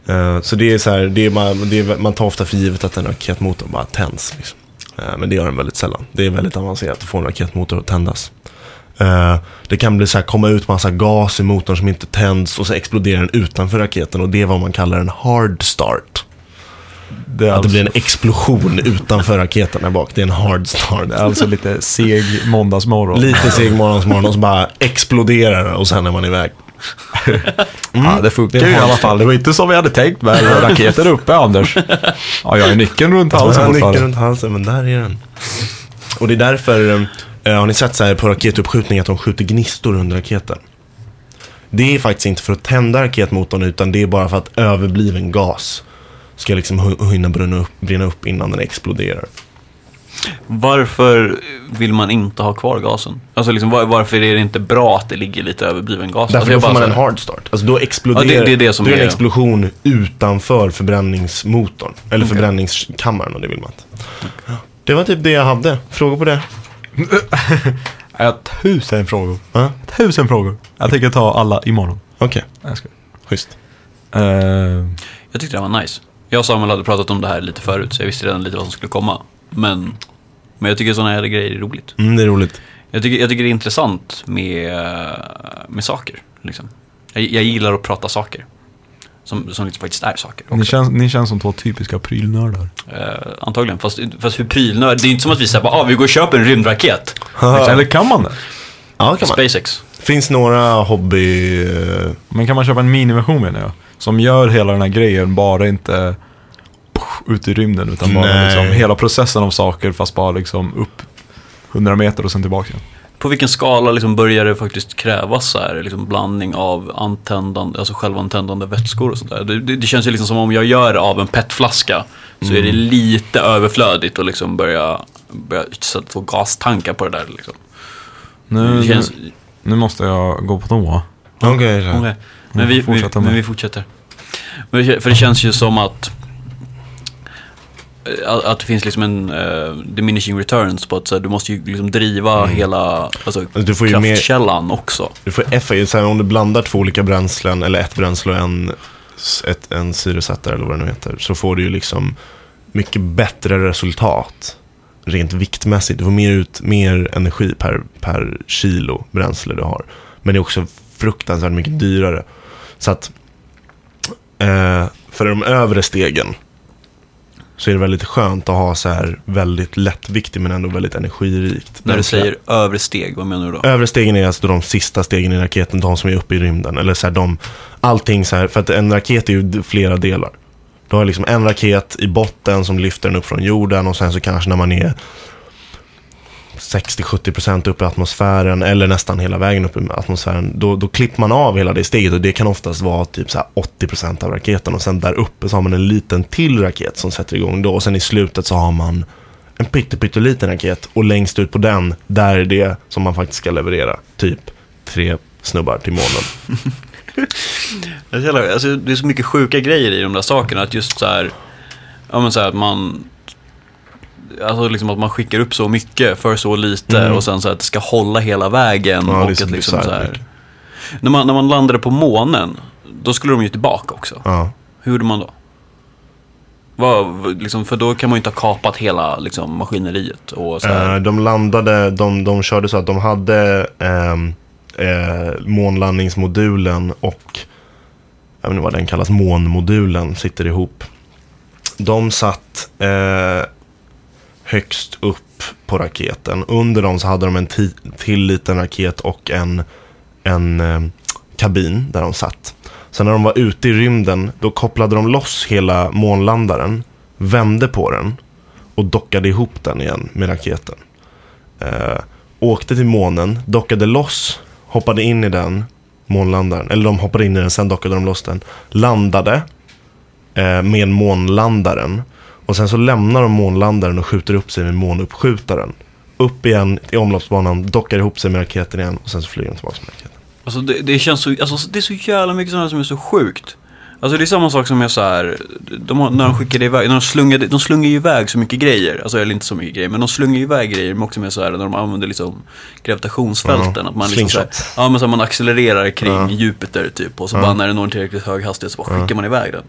eh, så det är så här, det är man, det är, man tar ofta för givet att en raketmotor bara tänds. Liksom. Eh, men det gör den väldigt sällan. Det är väldigt avancerat att få en raketmotor att tändas. Eh, det kan bli så här, komma ut massa gas i motorn som inte tänds och så exploderar den utanför raketen och det är vad man kallar en hard start. det är Att det alltså, blir en explosion utanför raketen där bak. Det är en hard start. det är alltså lite seg måndagsmorgon. Lite seg morgonsmorgon och så bara exploderar det och sen är man iväg. Ja, det funkar ju i alla fall. Det var inte som vi hade tänkt med raketen uppe, Anders. Ja, jag har nyckeln runt Jag halsen har nyckeln runt halsen, men där är den. Och det är därför, eh, har ni sett så här på raketuppskjutning att de skjuter gnistor under raketen? Det är faktiskt inte för att tända raketmotorn utan det är bara för att överbliven gas ska liksom hinna brinna upp, brinna upp innan den exploderar. Varför vill man inte ha kvar gasen? Alltså liksom, var, varför är det inte bra att det ligger lite överbliven gas? Därför alltså, då får bara man en hard start. Alltså då exploderar, Ja, det- det är det som då är det en explosion utanför förbränningsmotorn. Eller Okej. förbränningskammaren om det vill man inte. Det var typ det jag hade. Frågor på det? Jag har tusen frågor. Ja, Tusen frågor. Jag tänker ta alla imorgon. Okej, ska. schysst. Uh, Jag tyckte det var nice. Jag och Samuel hade pratat om det här lite förut, så jag visste redan lite vad som skulle komma. Men, men jag tycker sådana här grejer är roligt. Mm, det är roligt. Jag tycker, jag tycker det är intressant med, med saker. Liksom. Jag, jag gillar att prata saker. Som, som liksom faktiskt är saker. ni, känns, ni känns som två typiska prylnördar. Eh, antagligen, fast, fast hur prylnörd. Det är inte som att vi säger bara, ah, vi går och köper en rymdraket. Eller kan man det? Ja, kan man. SpaceX. Finns några hobby... Men kan man köpa en miniversion menar jag? Som gör hela den här grejen, bara inte ut i rymden utan bara Nej. liksom, hela processen av saker fast bara liksom upp 100 meter och sen tillbaka igen. På vilken skala liksom börjar det faktiskt krävas så här, liksom blandning av antändande, alltså självantändande vätskor och sånt där? Det, det, det känns ju liksom som om jag gör det av en petflaska så är det lite överflödigt att liksom börja, börja sätta få gastankar på det där. Liksom. Nu, Det känns, nu, nu måste jag gå på toa. Okej, så. Okej. Men, vi, vi, men vi fortsätter. Men För det känns ju som att att att det finns liksom en eh, diminishing returns på att så här, du måste ju liksom driva hela alltså, du får ju mer- kraftkällan också. Du får FA, så här, om du blandar två olika bränslen, eller ett bränsle och en, ett, en syresättare eller vad det nu heter, så får du ju liksom mycket bättre resultat rent viktmässigt. Du får mer ut mer energi per, per kilo bränsle du har. Men det är också fruktansvärt mycket dyrare. Så att eh, för de övre stegen så är det väldigt skönt att ha så här väldigt lättviktig men ändå väldigt energirikt. När du säger övre steg, vad menar du då? Övre stegen är alltså de sista stegen i raketen, de som är uppe i rymden. Eller så här, de, allting så här, för att en raket är ju flera delar. Du har liksom en raket i botten som lyfter den upp från jorden och sen så kanske när man är 60-70% upp i atmosfären eller nästan hela vägen upp i atmosfären, då, då klipper man av hela det steget och det kan oftast vara typ så här 80% av raketen och sen där uppe så har man en liten till raket som sätter igång då och sen i slutet så har man en pytteliten raket och längst ut på den, där är det som man faktiskt ska leverera. Typ tre snubbar till månen. Det är, så alltså, det är så mycket sjuka grejer i de där sakerna. Att just så här, ja men så här att man, alltså liksom att man skickar upp så mycket för så lite Mm. och sen så att det ska hålla hela vägen. Ja, och att liksom så här, när, man, när man landade på månen, då skulle de ju tillbaka också. Ja. Hur gjorde man då? Vad, liksom, för då kan man ju inte ha kapat hela liksom, maskineriet. Och så. Eh, de landade, de, de körde så att de hade ehm, eh, månlandningsmodulen och jag vet inte vad den kallas, månmodulen sitter ihop. De satt eh, högst upp på raketen. Under dem så hade de en till liten raket och en, en eh, kabin där de satt. Sen när de var ute i rymden, då kopplade de loss hela månlandaren, vände på den och dockade ihop den igen med raketen. Eh, åkte till månen, dockade loss, hoppade in i den, månlandaren. Eller de hoppade in i den, sen dockade de loss den. Landade eh, med månlandaren. Och sen så lämnar de månlandaren och skjuter upp sig med månuppskjutaren. Upp igen i omloppsbanan, dockar ihop sig med raketen igen och sen så flyger de tillbaka med raketen. Alltså det, det känns så, alltså det är så jävla mycket sånt här som är så sjukt. Alltså det är samma sak som jag så här, de, har- när de skickade iväg, när de slungade, de slungar ju iväg så mycket grejer. Alltså eller inte så mycket grejer, men de slungar ju iväg grejer men också med så här när de använder liksom gravitationsfälten. Ja, att man liksom så här, ja men så här, man accelererar kring Ja. Jupiter typ och så Ja. bara när det når en tillräckligt hög hastighet så bara skickar man iväg den.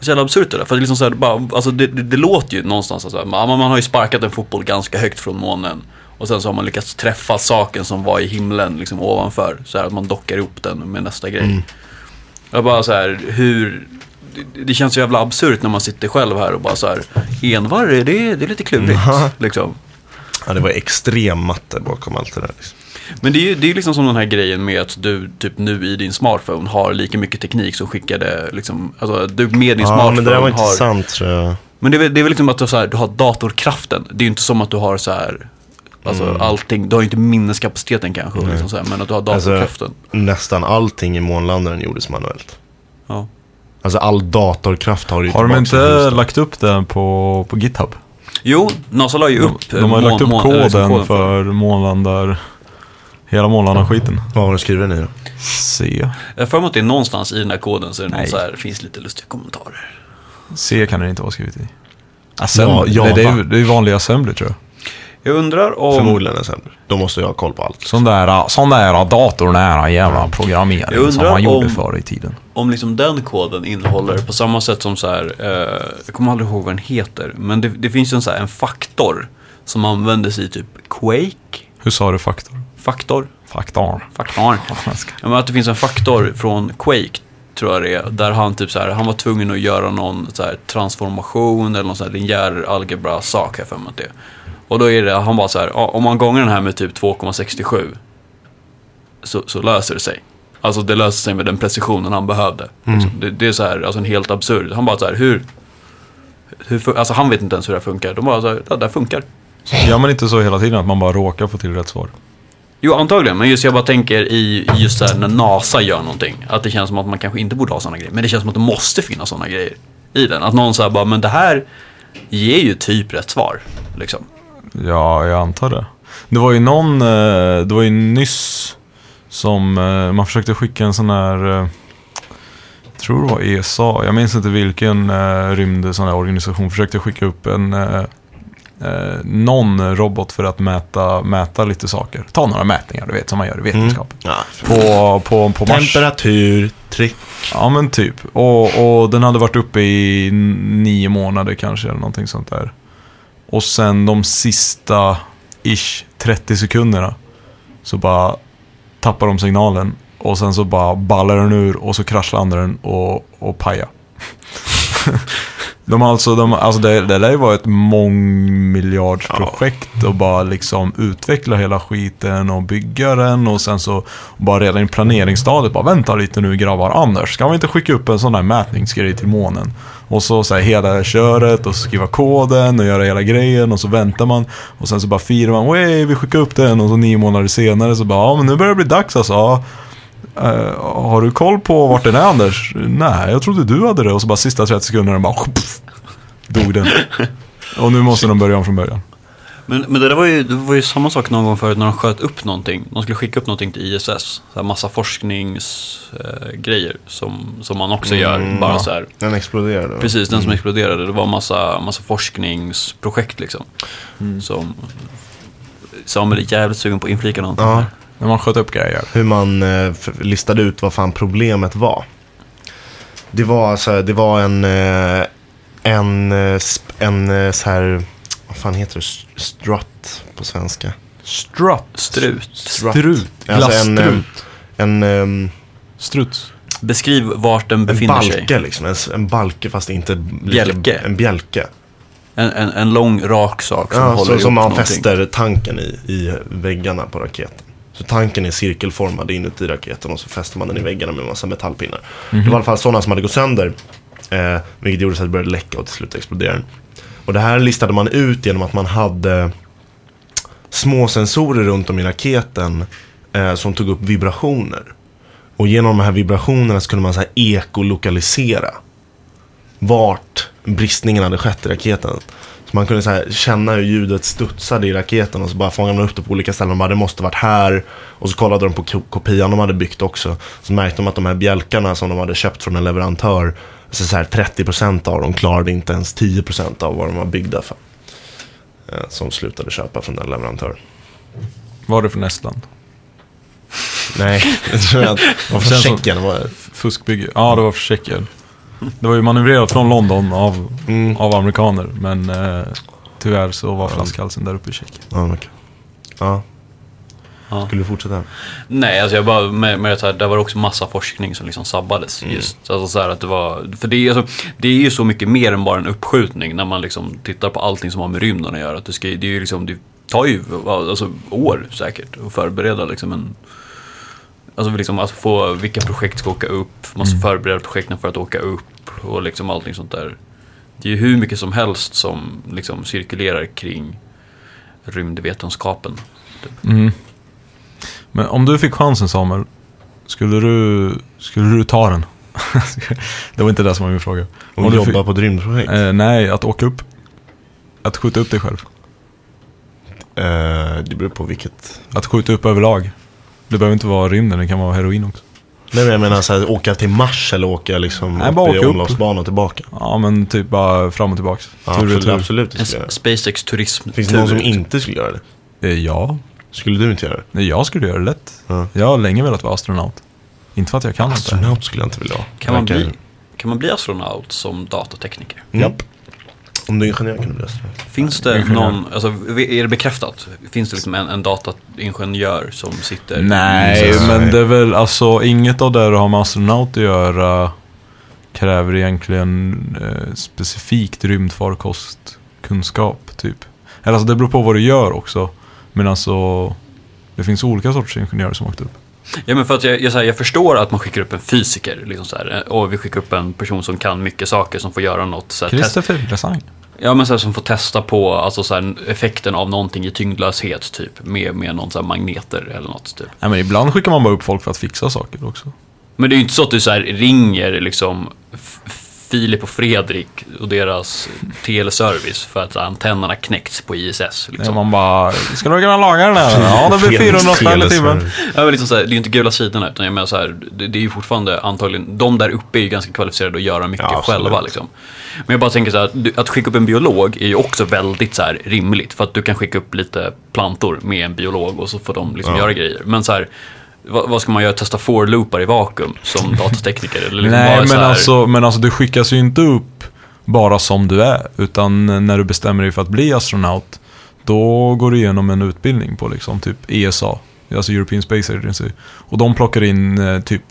Så jävla absurt det där. För det, liksom så här, bara, alltså det, det, det låter ju någonstans alltså, ja, men man har ju sparkat en fotboll ganska högt från månen. Och sen så har man lyckats träffa saken som var i himlen liksom ovanför. Så här att man dockar ihop den med nästa grej. Jag bara så här, hur... det- Det känns så jävla absurt när man sitter själv här och bara så här, envarre, det, det är lite klurigt. Ja. Liksom. Ja, det var extrem matte bakom allt det där. Liksom. Men det är ju det är liksom som den här grejen med att du typ nu i din smartphone har lika mycket teknik som skickade liksom, alltså du med din Ja, smartphone men det där var har... inte sant tror jag. Men det är, väl- det är väl liksom att du, så här, du har datorkraften. Det är ju inte som att du har så här, alltså Mm. allting, du har ju inte minneskapaciteten kanske, liksom så här, men att du har Alltså, datorkraften. nästan allting i månlandaren gjordes manuellt. Ja. Alltså all datorkraft har du ju Har de inte lagt upp den på, på GitHub? Jo, NASA la ju De, upp de har eh, lagt upp mån- mån- koden liksom för månlandar, hela månlandar-skiten. Vad har du skrivit i då? C. Jag för mig att det är någonstans i den här koden så är det någon Nej. så här, finns lite lustiga kommentarer. C kan det inte vara skrivet i. Assembly, Ja, det, det, är, ju- det är ju vanlig assembly tror jag. Jag undrar om... Förmodligen sen. Då måste jag ha koll på allt. Sån där, sån där datornära jävla programmering Jag undrar som man gjorde om- förr i tiden. om liksom den koden innehåller på samma sätt som så här, eh, jag kommer aldrig ihåg vad den heter, men det, det finns en, så här, en faktor som användes i typ Quake. Hur sa du faktor? Faktor? Faktor. Faktor. Ja, men att det finns en faktor från Quake, tror jag det är, där han typ så här, han var tvungen att göra någon så här transformation eller någon sån här linjär algebra sak, har jag för mig att det. Och då är det, han bara så här, om man gånger den här med typ 2,67 så, så löser det sig. Alltså det löser sig med den precisionen han behövde. Liksom. Det, det är så här, alltså en helt absurd. Han bara så här, hur, hur alltså han vet inte ens hur det här funkar. De bara så här, ja det här funkar. Gör man inte så hela tiden att man bara råkar få till rätt svar? Jo, antagligen. Men just jag bara tänker i just här, när NASA gör någonting. Att det känns som att man kanske inte borde ha sådana grejer. Men det känns som att det måste finnas sådana grejer i den. Att någon säger bara, men det här ger ju typ rätt svar. Liksom. Ja, jag antar det. Det var ju någon, eh, det var ju nyss som eh, man försökte skicka en sån här, eh, jag tror det var ESA, jag minns inte vilken eh, rymd sån här organisation, försökte skicka upp en eh, eh, någon robot för att mäta, mäta lite saker. Ta några mätningar, du vet som man gör i vetenskap. Ja. På, på, på Mars. Temperatur, tryck. Ja men typ. Och, och den hade varit uppe i nio månader kanske eller någonting sånt där. Och sen de sista ish 30 sekunderna så bara tappar de signalen. Och sen så bara ballar den ur och så kraschlandar den och, och pajar. De alltså, de, alltså det, det där var ett mångmiljardsprojekt och bara liksom utveckla hela skiten och bygga den och sen så bara redan i planeringsstadiet bara vänta lite nu grabbar, Anders, ska vi inte skicka upp en sån där mätningsgrej till månen? Och så, så här, hela köret och skriva koden och göra hela grejen och så väntar man och sen så bara firar man, wey vi skickar upp den och så nio månader senare så bara, ja men nu börjar det bli dags alltså. Ja. Eh, har du koll på vart den är Anders? Nej, jag trodde du hade det. Och så bara sista 30 sekunderna bara pff, dog den. Och nu måste de börja om från början. Men, men det där var ju, det var ju samma sak någon gång förut när de sköt upp någonting. De skulle skicka upp någonting till ISS. Så här massa forskningsgrejer eh, som, som man också gör. Bara så här, Den exploderade. Precis, den som exploderade. Det var massa, massa forskningsprojekt liksom. Som Samuel är jävligt sugen på att inflika någonting. Ja, här. När man sköt upp grejer. hur man eh, listade ut vad fan problemet var. Det var så här, det var en, eh, en, eh, sp- en eh, så här, vad fan heter det, strut på svenska? Strut. Strut. Strut. Alltså en, Glasstrut. eh, en, ehm, Struts. Beskriv vart den en befinner sig. balke liksom, en, en balke fast inte lika- Bjälke. En bjälke. En, en, en lång rak sak som Ja, håller så, ihop som man någonting. fäster tanken i, i väggarna på raketen. Så tanken är cirkelformad inuti raketen och så fäster man den i väggarna med en massa metallpinnar. Det var i alla fall sådana som hade gått sönder. Eh, vilket gjorde så att det började läcka och till slut exploderade den. Och det här listade man ut genom att man hade små sensorer runt om i raketen eh, som tog upp vibrationer. Och genom de här vibrationerna så kunde man så här ekolokalisera vart bristningen hade skett i raketen. Så man kunde så här känna hur ljudet studsade i raketen och så bara fångade man upp det på olika ställen. De bara, det måste varit här. Och så kollade de på ko- kopian de hade byggt också. Så märkte de att de här bjälkarna som de hade köpt från en leverantör, så så här 30% av dem klarade inte ens 10% av vad de var byggda för. Eh, Som slutade köpa från den leverantören. Var det från Estland? Nej, det tror jag inte. Det var från Tjeckien. var- Fuskbygge? Ja, det var för Tjeckien. Det var ju manövrerat från London av, Mm. av amerikaner, men eh, tyvärr så var flaskhalsen där uppe i Tjeckien. Ja, okej. Ja. Ja. Skulle du fortsätta? Nej, alltså jag bara med, med det här, där var det också massa forskning som liksom sabbades. Just, alltså så att det var, för det är, alltså, det är ju så mycket mer än bara en uppskjutning när man liksom tittar på allting som har med rymden att göra. Att det, ska, det, är ju liksom, det tar ju alltså, år säkert att förbereda liksom en Alltså liksom att få vilka projekt ska åka upp, man måste förbereda projekten för att åka upp och liksom allting sånt där. Det är ju hur mycket som helst som liksom cirkulerar kring rymdvetenskapen. Mm. Men om du fick chansen Samuel, skulle du, skulle du ta den? det var inte det som var min fråga. Och Om du jobba fick- på ett rymdprojekt? Eh, nej, att åka upp. Att skjuta upp dig själv. Eh, det beror på vilket... Att skjuta upp överlag. Det behöver inte vara rymden, det kan vara heroin också. Nej men jag menar så här, åka till Mars eller åka liksom Nej, upp bara i åka upp. omloppsbana och tillbaka. Ja, men typ bara fram och tillbaks. Ja, Tur absolut, retur. absolut det En. SpaceX turism. Finns det någon som inte skulle göra det? Eh, ja, Skulle du inte göra det? Nej, jag skulle göra det lätt. Ja. Jag har länge velat vara astronaut. Inte för att jag kan inte. Astronaut skulle jag inte vilja ha. Kan man, bli, kan man bli astronaut som datatekniker? Japp. Om du är ingenjör kan du bli astronaut. Finns det Ingenjör. någon, alltså är det bekräftat? Finns det liksom en, en dataingenjör som sitter Nej, Nej. men det är väl alltså inget av det du har med astronaut att göra kräver egentligen eh, specifikt rymdfarkostkunskap, typ. Eller alltså det beror på vad du gör också. Men alltså, det finns olika sorters ingenjörer som åkt upp. Ja men för att jag, jag, så här, jag förstår att man skickar upp en fysiker liksom så här, och vi skickar upp en person som kan mycket saker som får göra något. Så här, Christopher Lasang. Ja men så här, som får testa på alltså, så här, effekten av någonting i tyngdlöshet typ. Med, med någon så här, magneter eller något typ. Nej men ibland skickar man bara upp folk för att fixa saker också. Men det är ju inte så att du så här, ringer liksom Filip och Fredrik och deras teleservice för att antennerna knäckts på ISS. Liksom. Liksom. Man bara, ska du kunna laga den här? Ja, det blir 400 spänn i timmen. Ja, men liksom så här, det är ju inte gula sidorna, utan jag menar så här, det, det är ju fortfarande antagligen, de där uppe är ju ganska kvalificerade att göra mycket Ja, själva. Liksom. Men jag bara tänker så här, att att skicka upp en biolog är ju också väldigt så här, rimligt, för att du kan skicka upp lite plantor med en biolog och så får de liksom Ja. göra grejer. Men så här, vad, vad ska man göra? Testa for-loopar i vakuum som datatekniker? Eller liksom Nej, men här, alltså, men alltså du skickas ju inte upp bara som du är. Utan när du bestämmer dig för att bli astronaut, då går du igenom en utbildning på liksom typ ESA, alltså European Space Agency. Och de plockar in eh, typ,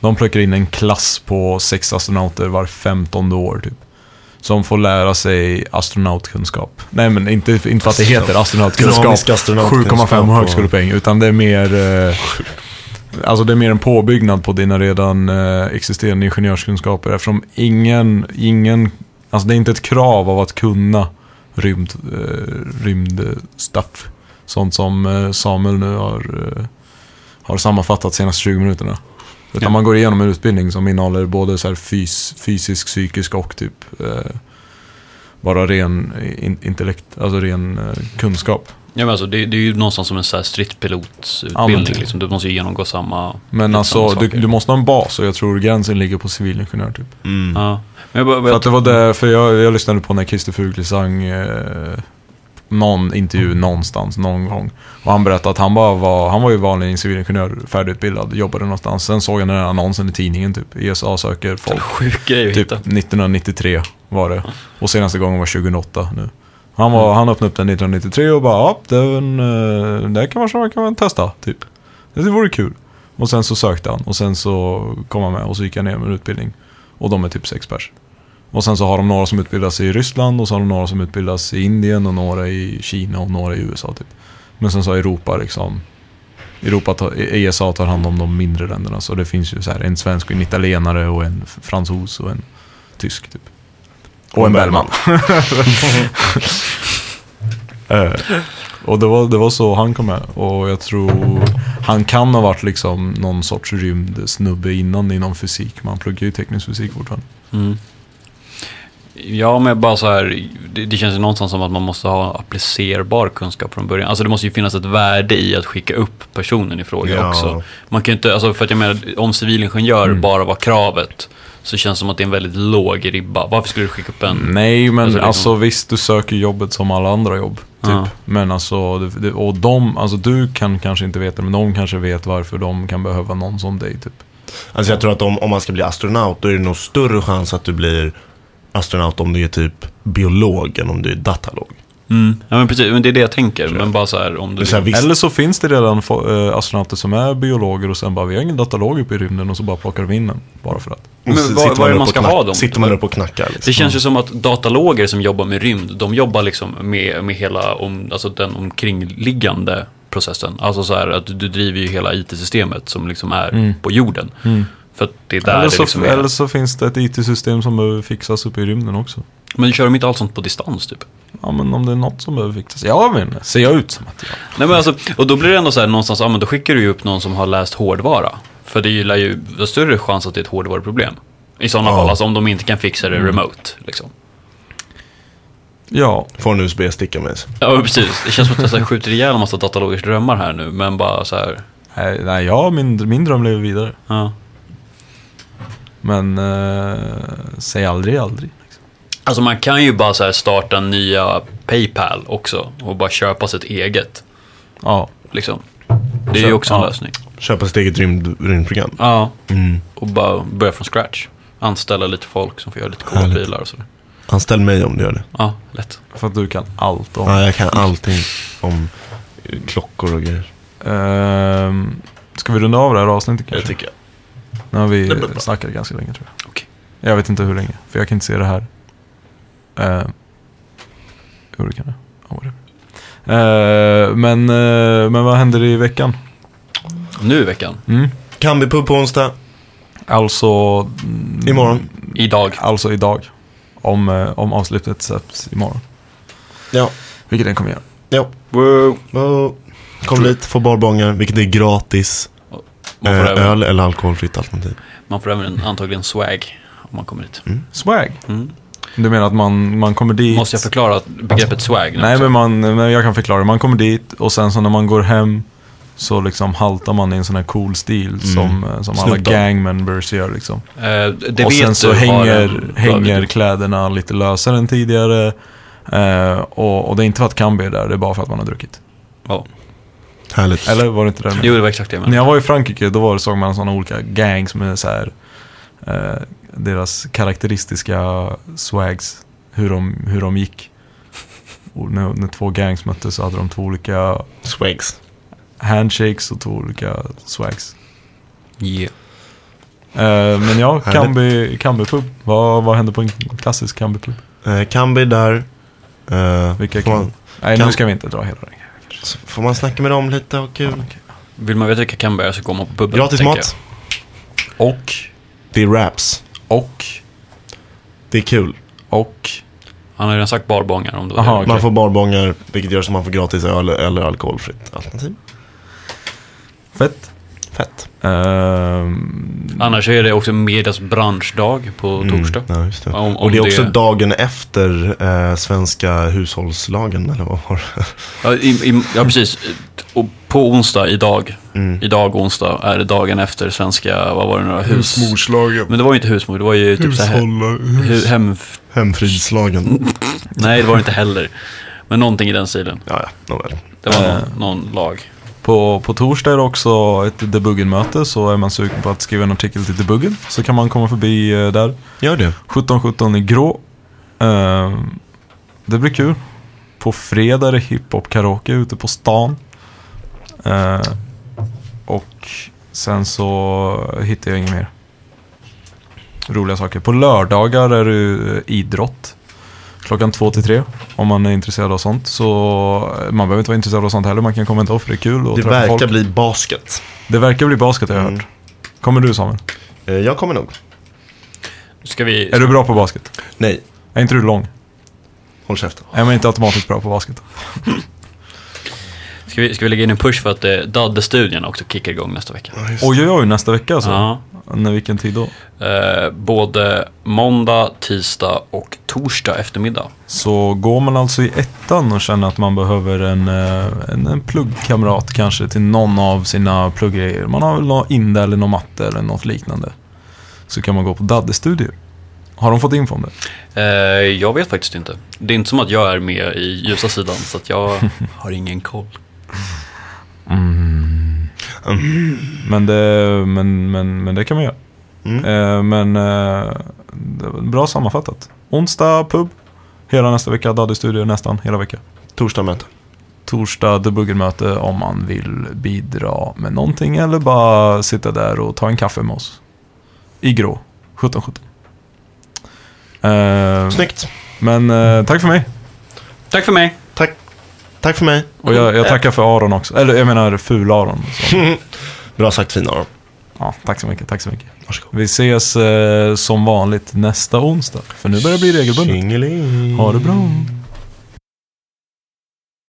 de plockar in en klass på sex astronauter var 15 år typ. Som får lära sig astronautkunskap. Nej men inte, inte för att det heter astronautkunskap. Astronautkunskap 7,5 och- högskolepoäng. Utan det är mer... Eh, Alltså det är mer en påbyggnad på dina redan eh, existerande ingenjörskunskaper eftersom ingen, ingen, alltså det är inte ett krav av att kunna rymd, eh, rymdstuff. Sånt som eh, Samuel nu har, har sammanfattat senaste 20 minuterna. Utan Ja. man går igenom en utbildning som innehåller både så fys, fysisk, psykisk och typ eh, bara ren in, intellekt, alltså ren eh, kunskap. Ja, men alltså, det, det är ju någonstans som en så här Ja, stridspilotsutbildning. men typ. liksom. Du måste ju genomgå samma... Men lite alltså, samma du, du måste ha en bas och jag tror gränsen ligger på civilingenjör typ. Mm. Ja. Men jag bara, För att det var det, för jag, jag lyssnade på när Christer Fuglesang, eh, någon intervju någonstans, någon gång. Och han berättade att han bara var, han var ju vanlig civilingenjör, färdigutbildad, jobbade någonstans. Sen såg han den här annonsen i tidningen typ, ESA söker folk. Sjuk grej att Typ hitta. 1993 var det. Och senaste gången var 2008 nu. Han, var, han öppnade upp den 1993 och bara, ja, den, eh, det kan man, kan man testa, typ. Det vore kul. Och sen så sökte han och sen så kom han med och så gick han ner med en utbildning. Och de är typ sex pers. Och sen så har de några som utbildas i Ryssland och så har de några som utbildas i Indien och några i Kina och några i USA typ. Men sen så har Europa liksom Europa, tar, ESA tar hand om de mindre länderna. Så det finns ju så här en svensk, och en italienare och en fransos och en tysk typ. Och en Bellman. Eh, och det var, det var så han kom med. Och jag tror han kan ha varit liksom någon sorts rymdsnubbe innan inom fysik. Man pluggar ju teknisk fysik fortfarande. Mm. Ja, men bara så här, det, det känns ju någonstans som att man måste ha applicerbar kunskap från början. Alltså det måste ju finnas ett värde i att skicka upp personen i fråga Ja. också. Man kan ju inte, alltså för att jag menar, om civilingenjör Mm. bara var kravet, så känns det som att det är en väldigt låg ribba. Varför skulle du skicka upp en? Nej, men Alltså, alltså, liksom- visst, du söker jobbet som alla andra jobb. Typ. Ja. Men alltså, det, och de, alltså du kan kanske inte veta, men de kanske vet varför de kan behöva någon som dig. Typ. Alltså jag tror att om, om man ska bli astronaut då är det nog större chans att du blir astronaut om du är typ biolog än om du är datalog. Mm. Ja, men precis, men det är det jag tänker. Men bara så här, om du... Det så här, visst, Eller så finns det redan eh, astronauter som är biologer och sen bara, vi har ingen datalog uppe i rymden och så bara plockar de in den. Bara för att. Men vad- är det man ska ha dem? Sitter man upp och knackar liksom. Det känns ju som att dataloger som jobbar med rymd, de jobbar liksom med, med hela om, alltså den omkringliggande processen. Alltså så här att du, driver ju hela IT-systemet som liksom är Mm. på jorden. För att det är där Eller det så, liksom är. eller så finns det ett IT-system som behöver fixas uppe i rymden också. Men kör de inte allt sånt på distans typ? Ja, men om det är något som behöver fixas. Jag vet inte. Ser jag ut som att jag... Nej men alltså, och då blir det ändå så här någonstans, ja men då skickar du ju upp någon som har läst hårdvara. För det lär ju vara större chans att det är ett hårdvaruproblem. I sådana Ja. fall, alltså om de inte kan fixa det remote. Liksom. Mm. Ja, Får en USB-sticka med sig. Ja men precis, det känns som att jag skjuter ihjäl en massa datalogers drömmar här nu. Men bara så här, nej, nej ja, min, min dröm lever vidare. ja. Men eh, säg aldrig aldrig. Alltså man kan ju bara så här starta nya Paypal också och bara köpa sitt eget. Ja, Liksom. Det är ju Så- också en ja. lösning. Köpa sitt eget rymd, rymdprogram. Ja, Mm. och bara börja från scratch. Anställa lite folk som får göra lite coola prylar och sådär. Anställ mig om du gör det. Ja, lätt. för att du kan allt om... Ja, jag kan allting om klockor och grejer. Ehm, ska vi runda av det här avsnittet Det kanske? tycker jag. Nu har vi Det snackat ganska länge tror jag. Okej. Jag vet inte hur länge, för jag kan inte se det här. Uh, jo, det kan jag. Ja, whatever. Eh, men, eh, men vad händer i veckan? Nu i veckan. Mm. Kambi pub på onsdag. Alltså... mm, Imorgon. Idag. Alltså idag. Om, eh, om avslutet släpps imorgon. Ja. Vilket den kommer göra. Ja. Wow. Oh. Kom dit, få barbångar, vilket är gratis. Man får, Eh, även, öl eller alkoholfritt alternativ. man får även antagligen swag om man kommer dit. Swag. Mm. Du menar att man, man kommer dit... Måste jag förklara begreppet swag nu Nej, också? men, man, men jag kan förklara. Man kommer dit och sen så när man går hem så liksom haltar man i en sån här cool stil som, eh, som alla Snoop Dogg. gang members gör liksom. Eh, det och sen så hänger, en hänger kläderna lite lösare än tidigare. Eh, och, och det är inte för att Kambi är där, det är bara för att man har druckit. Ja. Härligt. Eller var det inte det? Jo, det var exakt det jag När jag var i Frankrike då var det, såg man sådana olika gangs med så här, eh, deras karaktäristiska swags. Hur de, hur de gick. Och när, när två gangs möttes så hade de två olika Swags. handshakes och två olika swags. Yeah. Eh, men ja. Kambi, Kambi pub. Vad, vad händer på en klassisk Kambi pub? Eh, Kambi där. Eh, Vilka kan... Nej, nu ska vi inte dra hela den. får man snacka med dem lite och kul. Vill man veta vilka Canberra så går man på puben. Gratis tänker mat. Och, Det är raps. och, Det är kul. och. Han har redan sagt barbångar om det var Aha, det. okej. Man får barbångar, vilket gör så man får gratis öl eller alkoholfritt alternativ. Fett. Fett. Ehm, Annars är det också medias branschdag på torsdag. Mm, ja, just det. Om- om och det är också det- dagen efter eh, svenska hushållslagen, eller vad var det? Ja, i, i, ja precis. Och på onsdag, idag, Mm. idag onsdag, är det dagen efter svenska, vad var det nu? Hus... Husmorslagen. Men det var ju inte husmor, det var ju typ så här, hu, hem... Hemfridslagen. Nej, det var det inte heller. Men någonting i den stilen. ja, ja, nåväl. Det var Eh. någon, någon lag. På, på torsdag är det också ett debuggen-möte, så är man sugen på att skriva en artikel till debuggen så kan man komma förbi eh, där. Gör det. 1717 i grå. Ehm, det blir kul. På fredag är det hiphop-karaoke ute på stan. Ehm, och sen så hittar jag inget mer. Roliga saker. På lördagar är det eh, idrott. Klockan två till tre. Om man är intresserad av sånt. Så man behöver inte vara intresserad av sånt heller. Man kan komma ändå för det är kul att Det verkar folk. bli basket. Det verkar bli basket har jag Mm. hört. Kommer du Samuel? Eh, Jag kommer nog. Ska vi... Är du bra på basket? Nej, Är inte du lång? håll käften. Är man inte automatiskt bra på basket? Ska vi, ska vi lägga in en push för att eh, Dadde-studien också kickar igång nästa vecka? Oj, oj, oj, nästa vecka alltså? Ja. När, vilken tid då? Eh, både måndag, tisdag och torsdag eftermiddag. Så går man alltså i ettan och känner att man behöver en, eh, en, en pluggkamrat kanske till någon av sina plugggrejer. Man har väl någon Inda eller någon matte eller något liknande. Så kan man gå på Dadde-studier. Har de fått info om det? Eh, jag vet faktiskt inte. Det är inte som att jag är med i ljusa sidan så att jag har ingen koll. Men det, men, men, men det kan man göra. Mm. Eh, men eh, det var bra sammanfattat. Onsdag pub. Hela nästa vecka. Dadde-studier nästan hela veckan. Torsdag möte. Torsdag debuggermöte om man vill bidra med någonting eller bara sitta där och ta en kaffe med oss. I grå. 1717. Uh, Snyggt. men eh, tack för mig. Tack för mig. Tack. För mig. Och jag, jag tackar för Aron också. Eller jag menar ful-Aron. Bra sagt fina Aron. Ja, tack så mycket. Tack så mycket. Varsågod. Vi ses eh, som vanligt nästa onsdag. För nu börjar det bli regelbundet. Tjingeling. Ha det bra.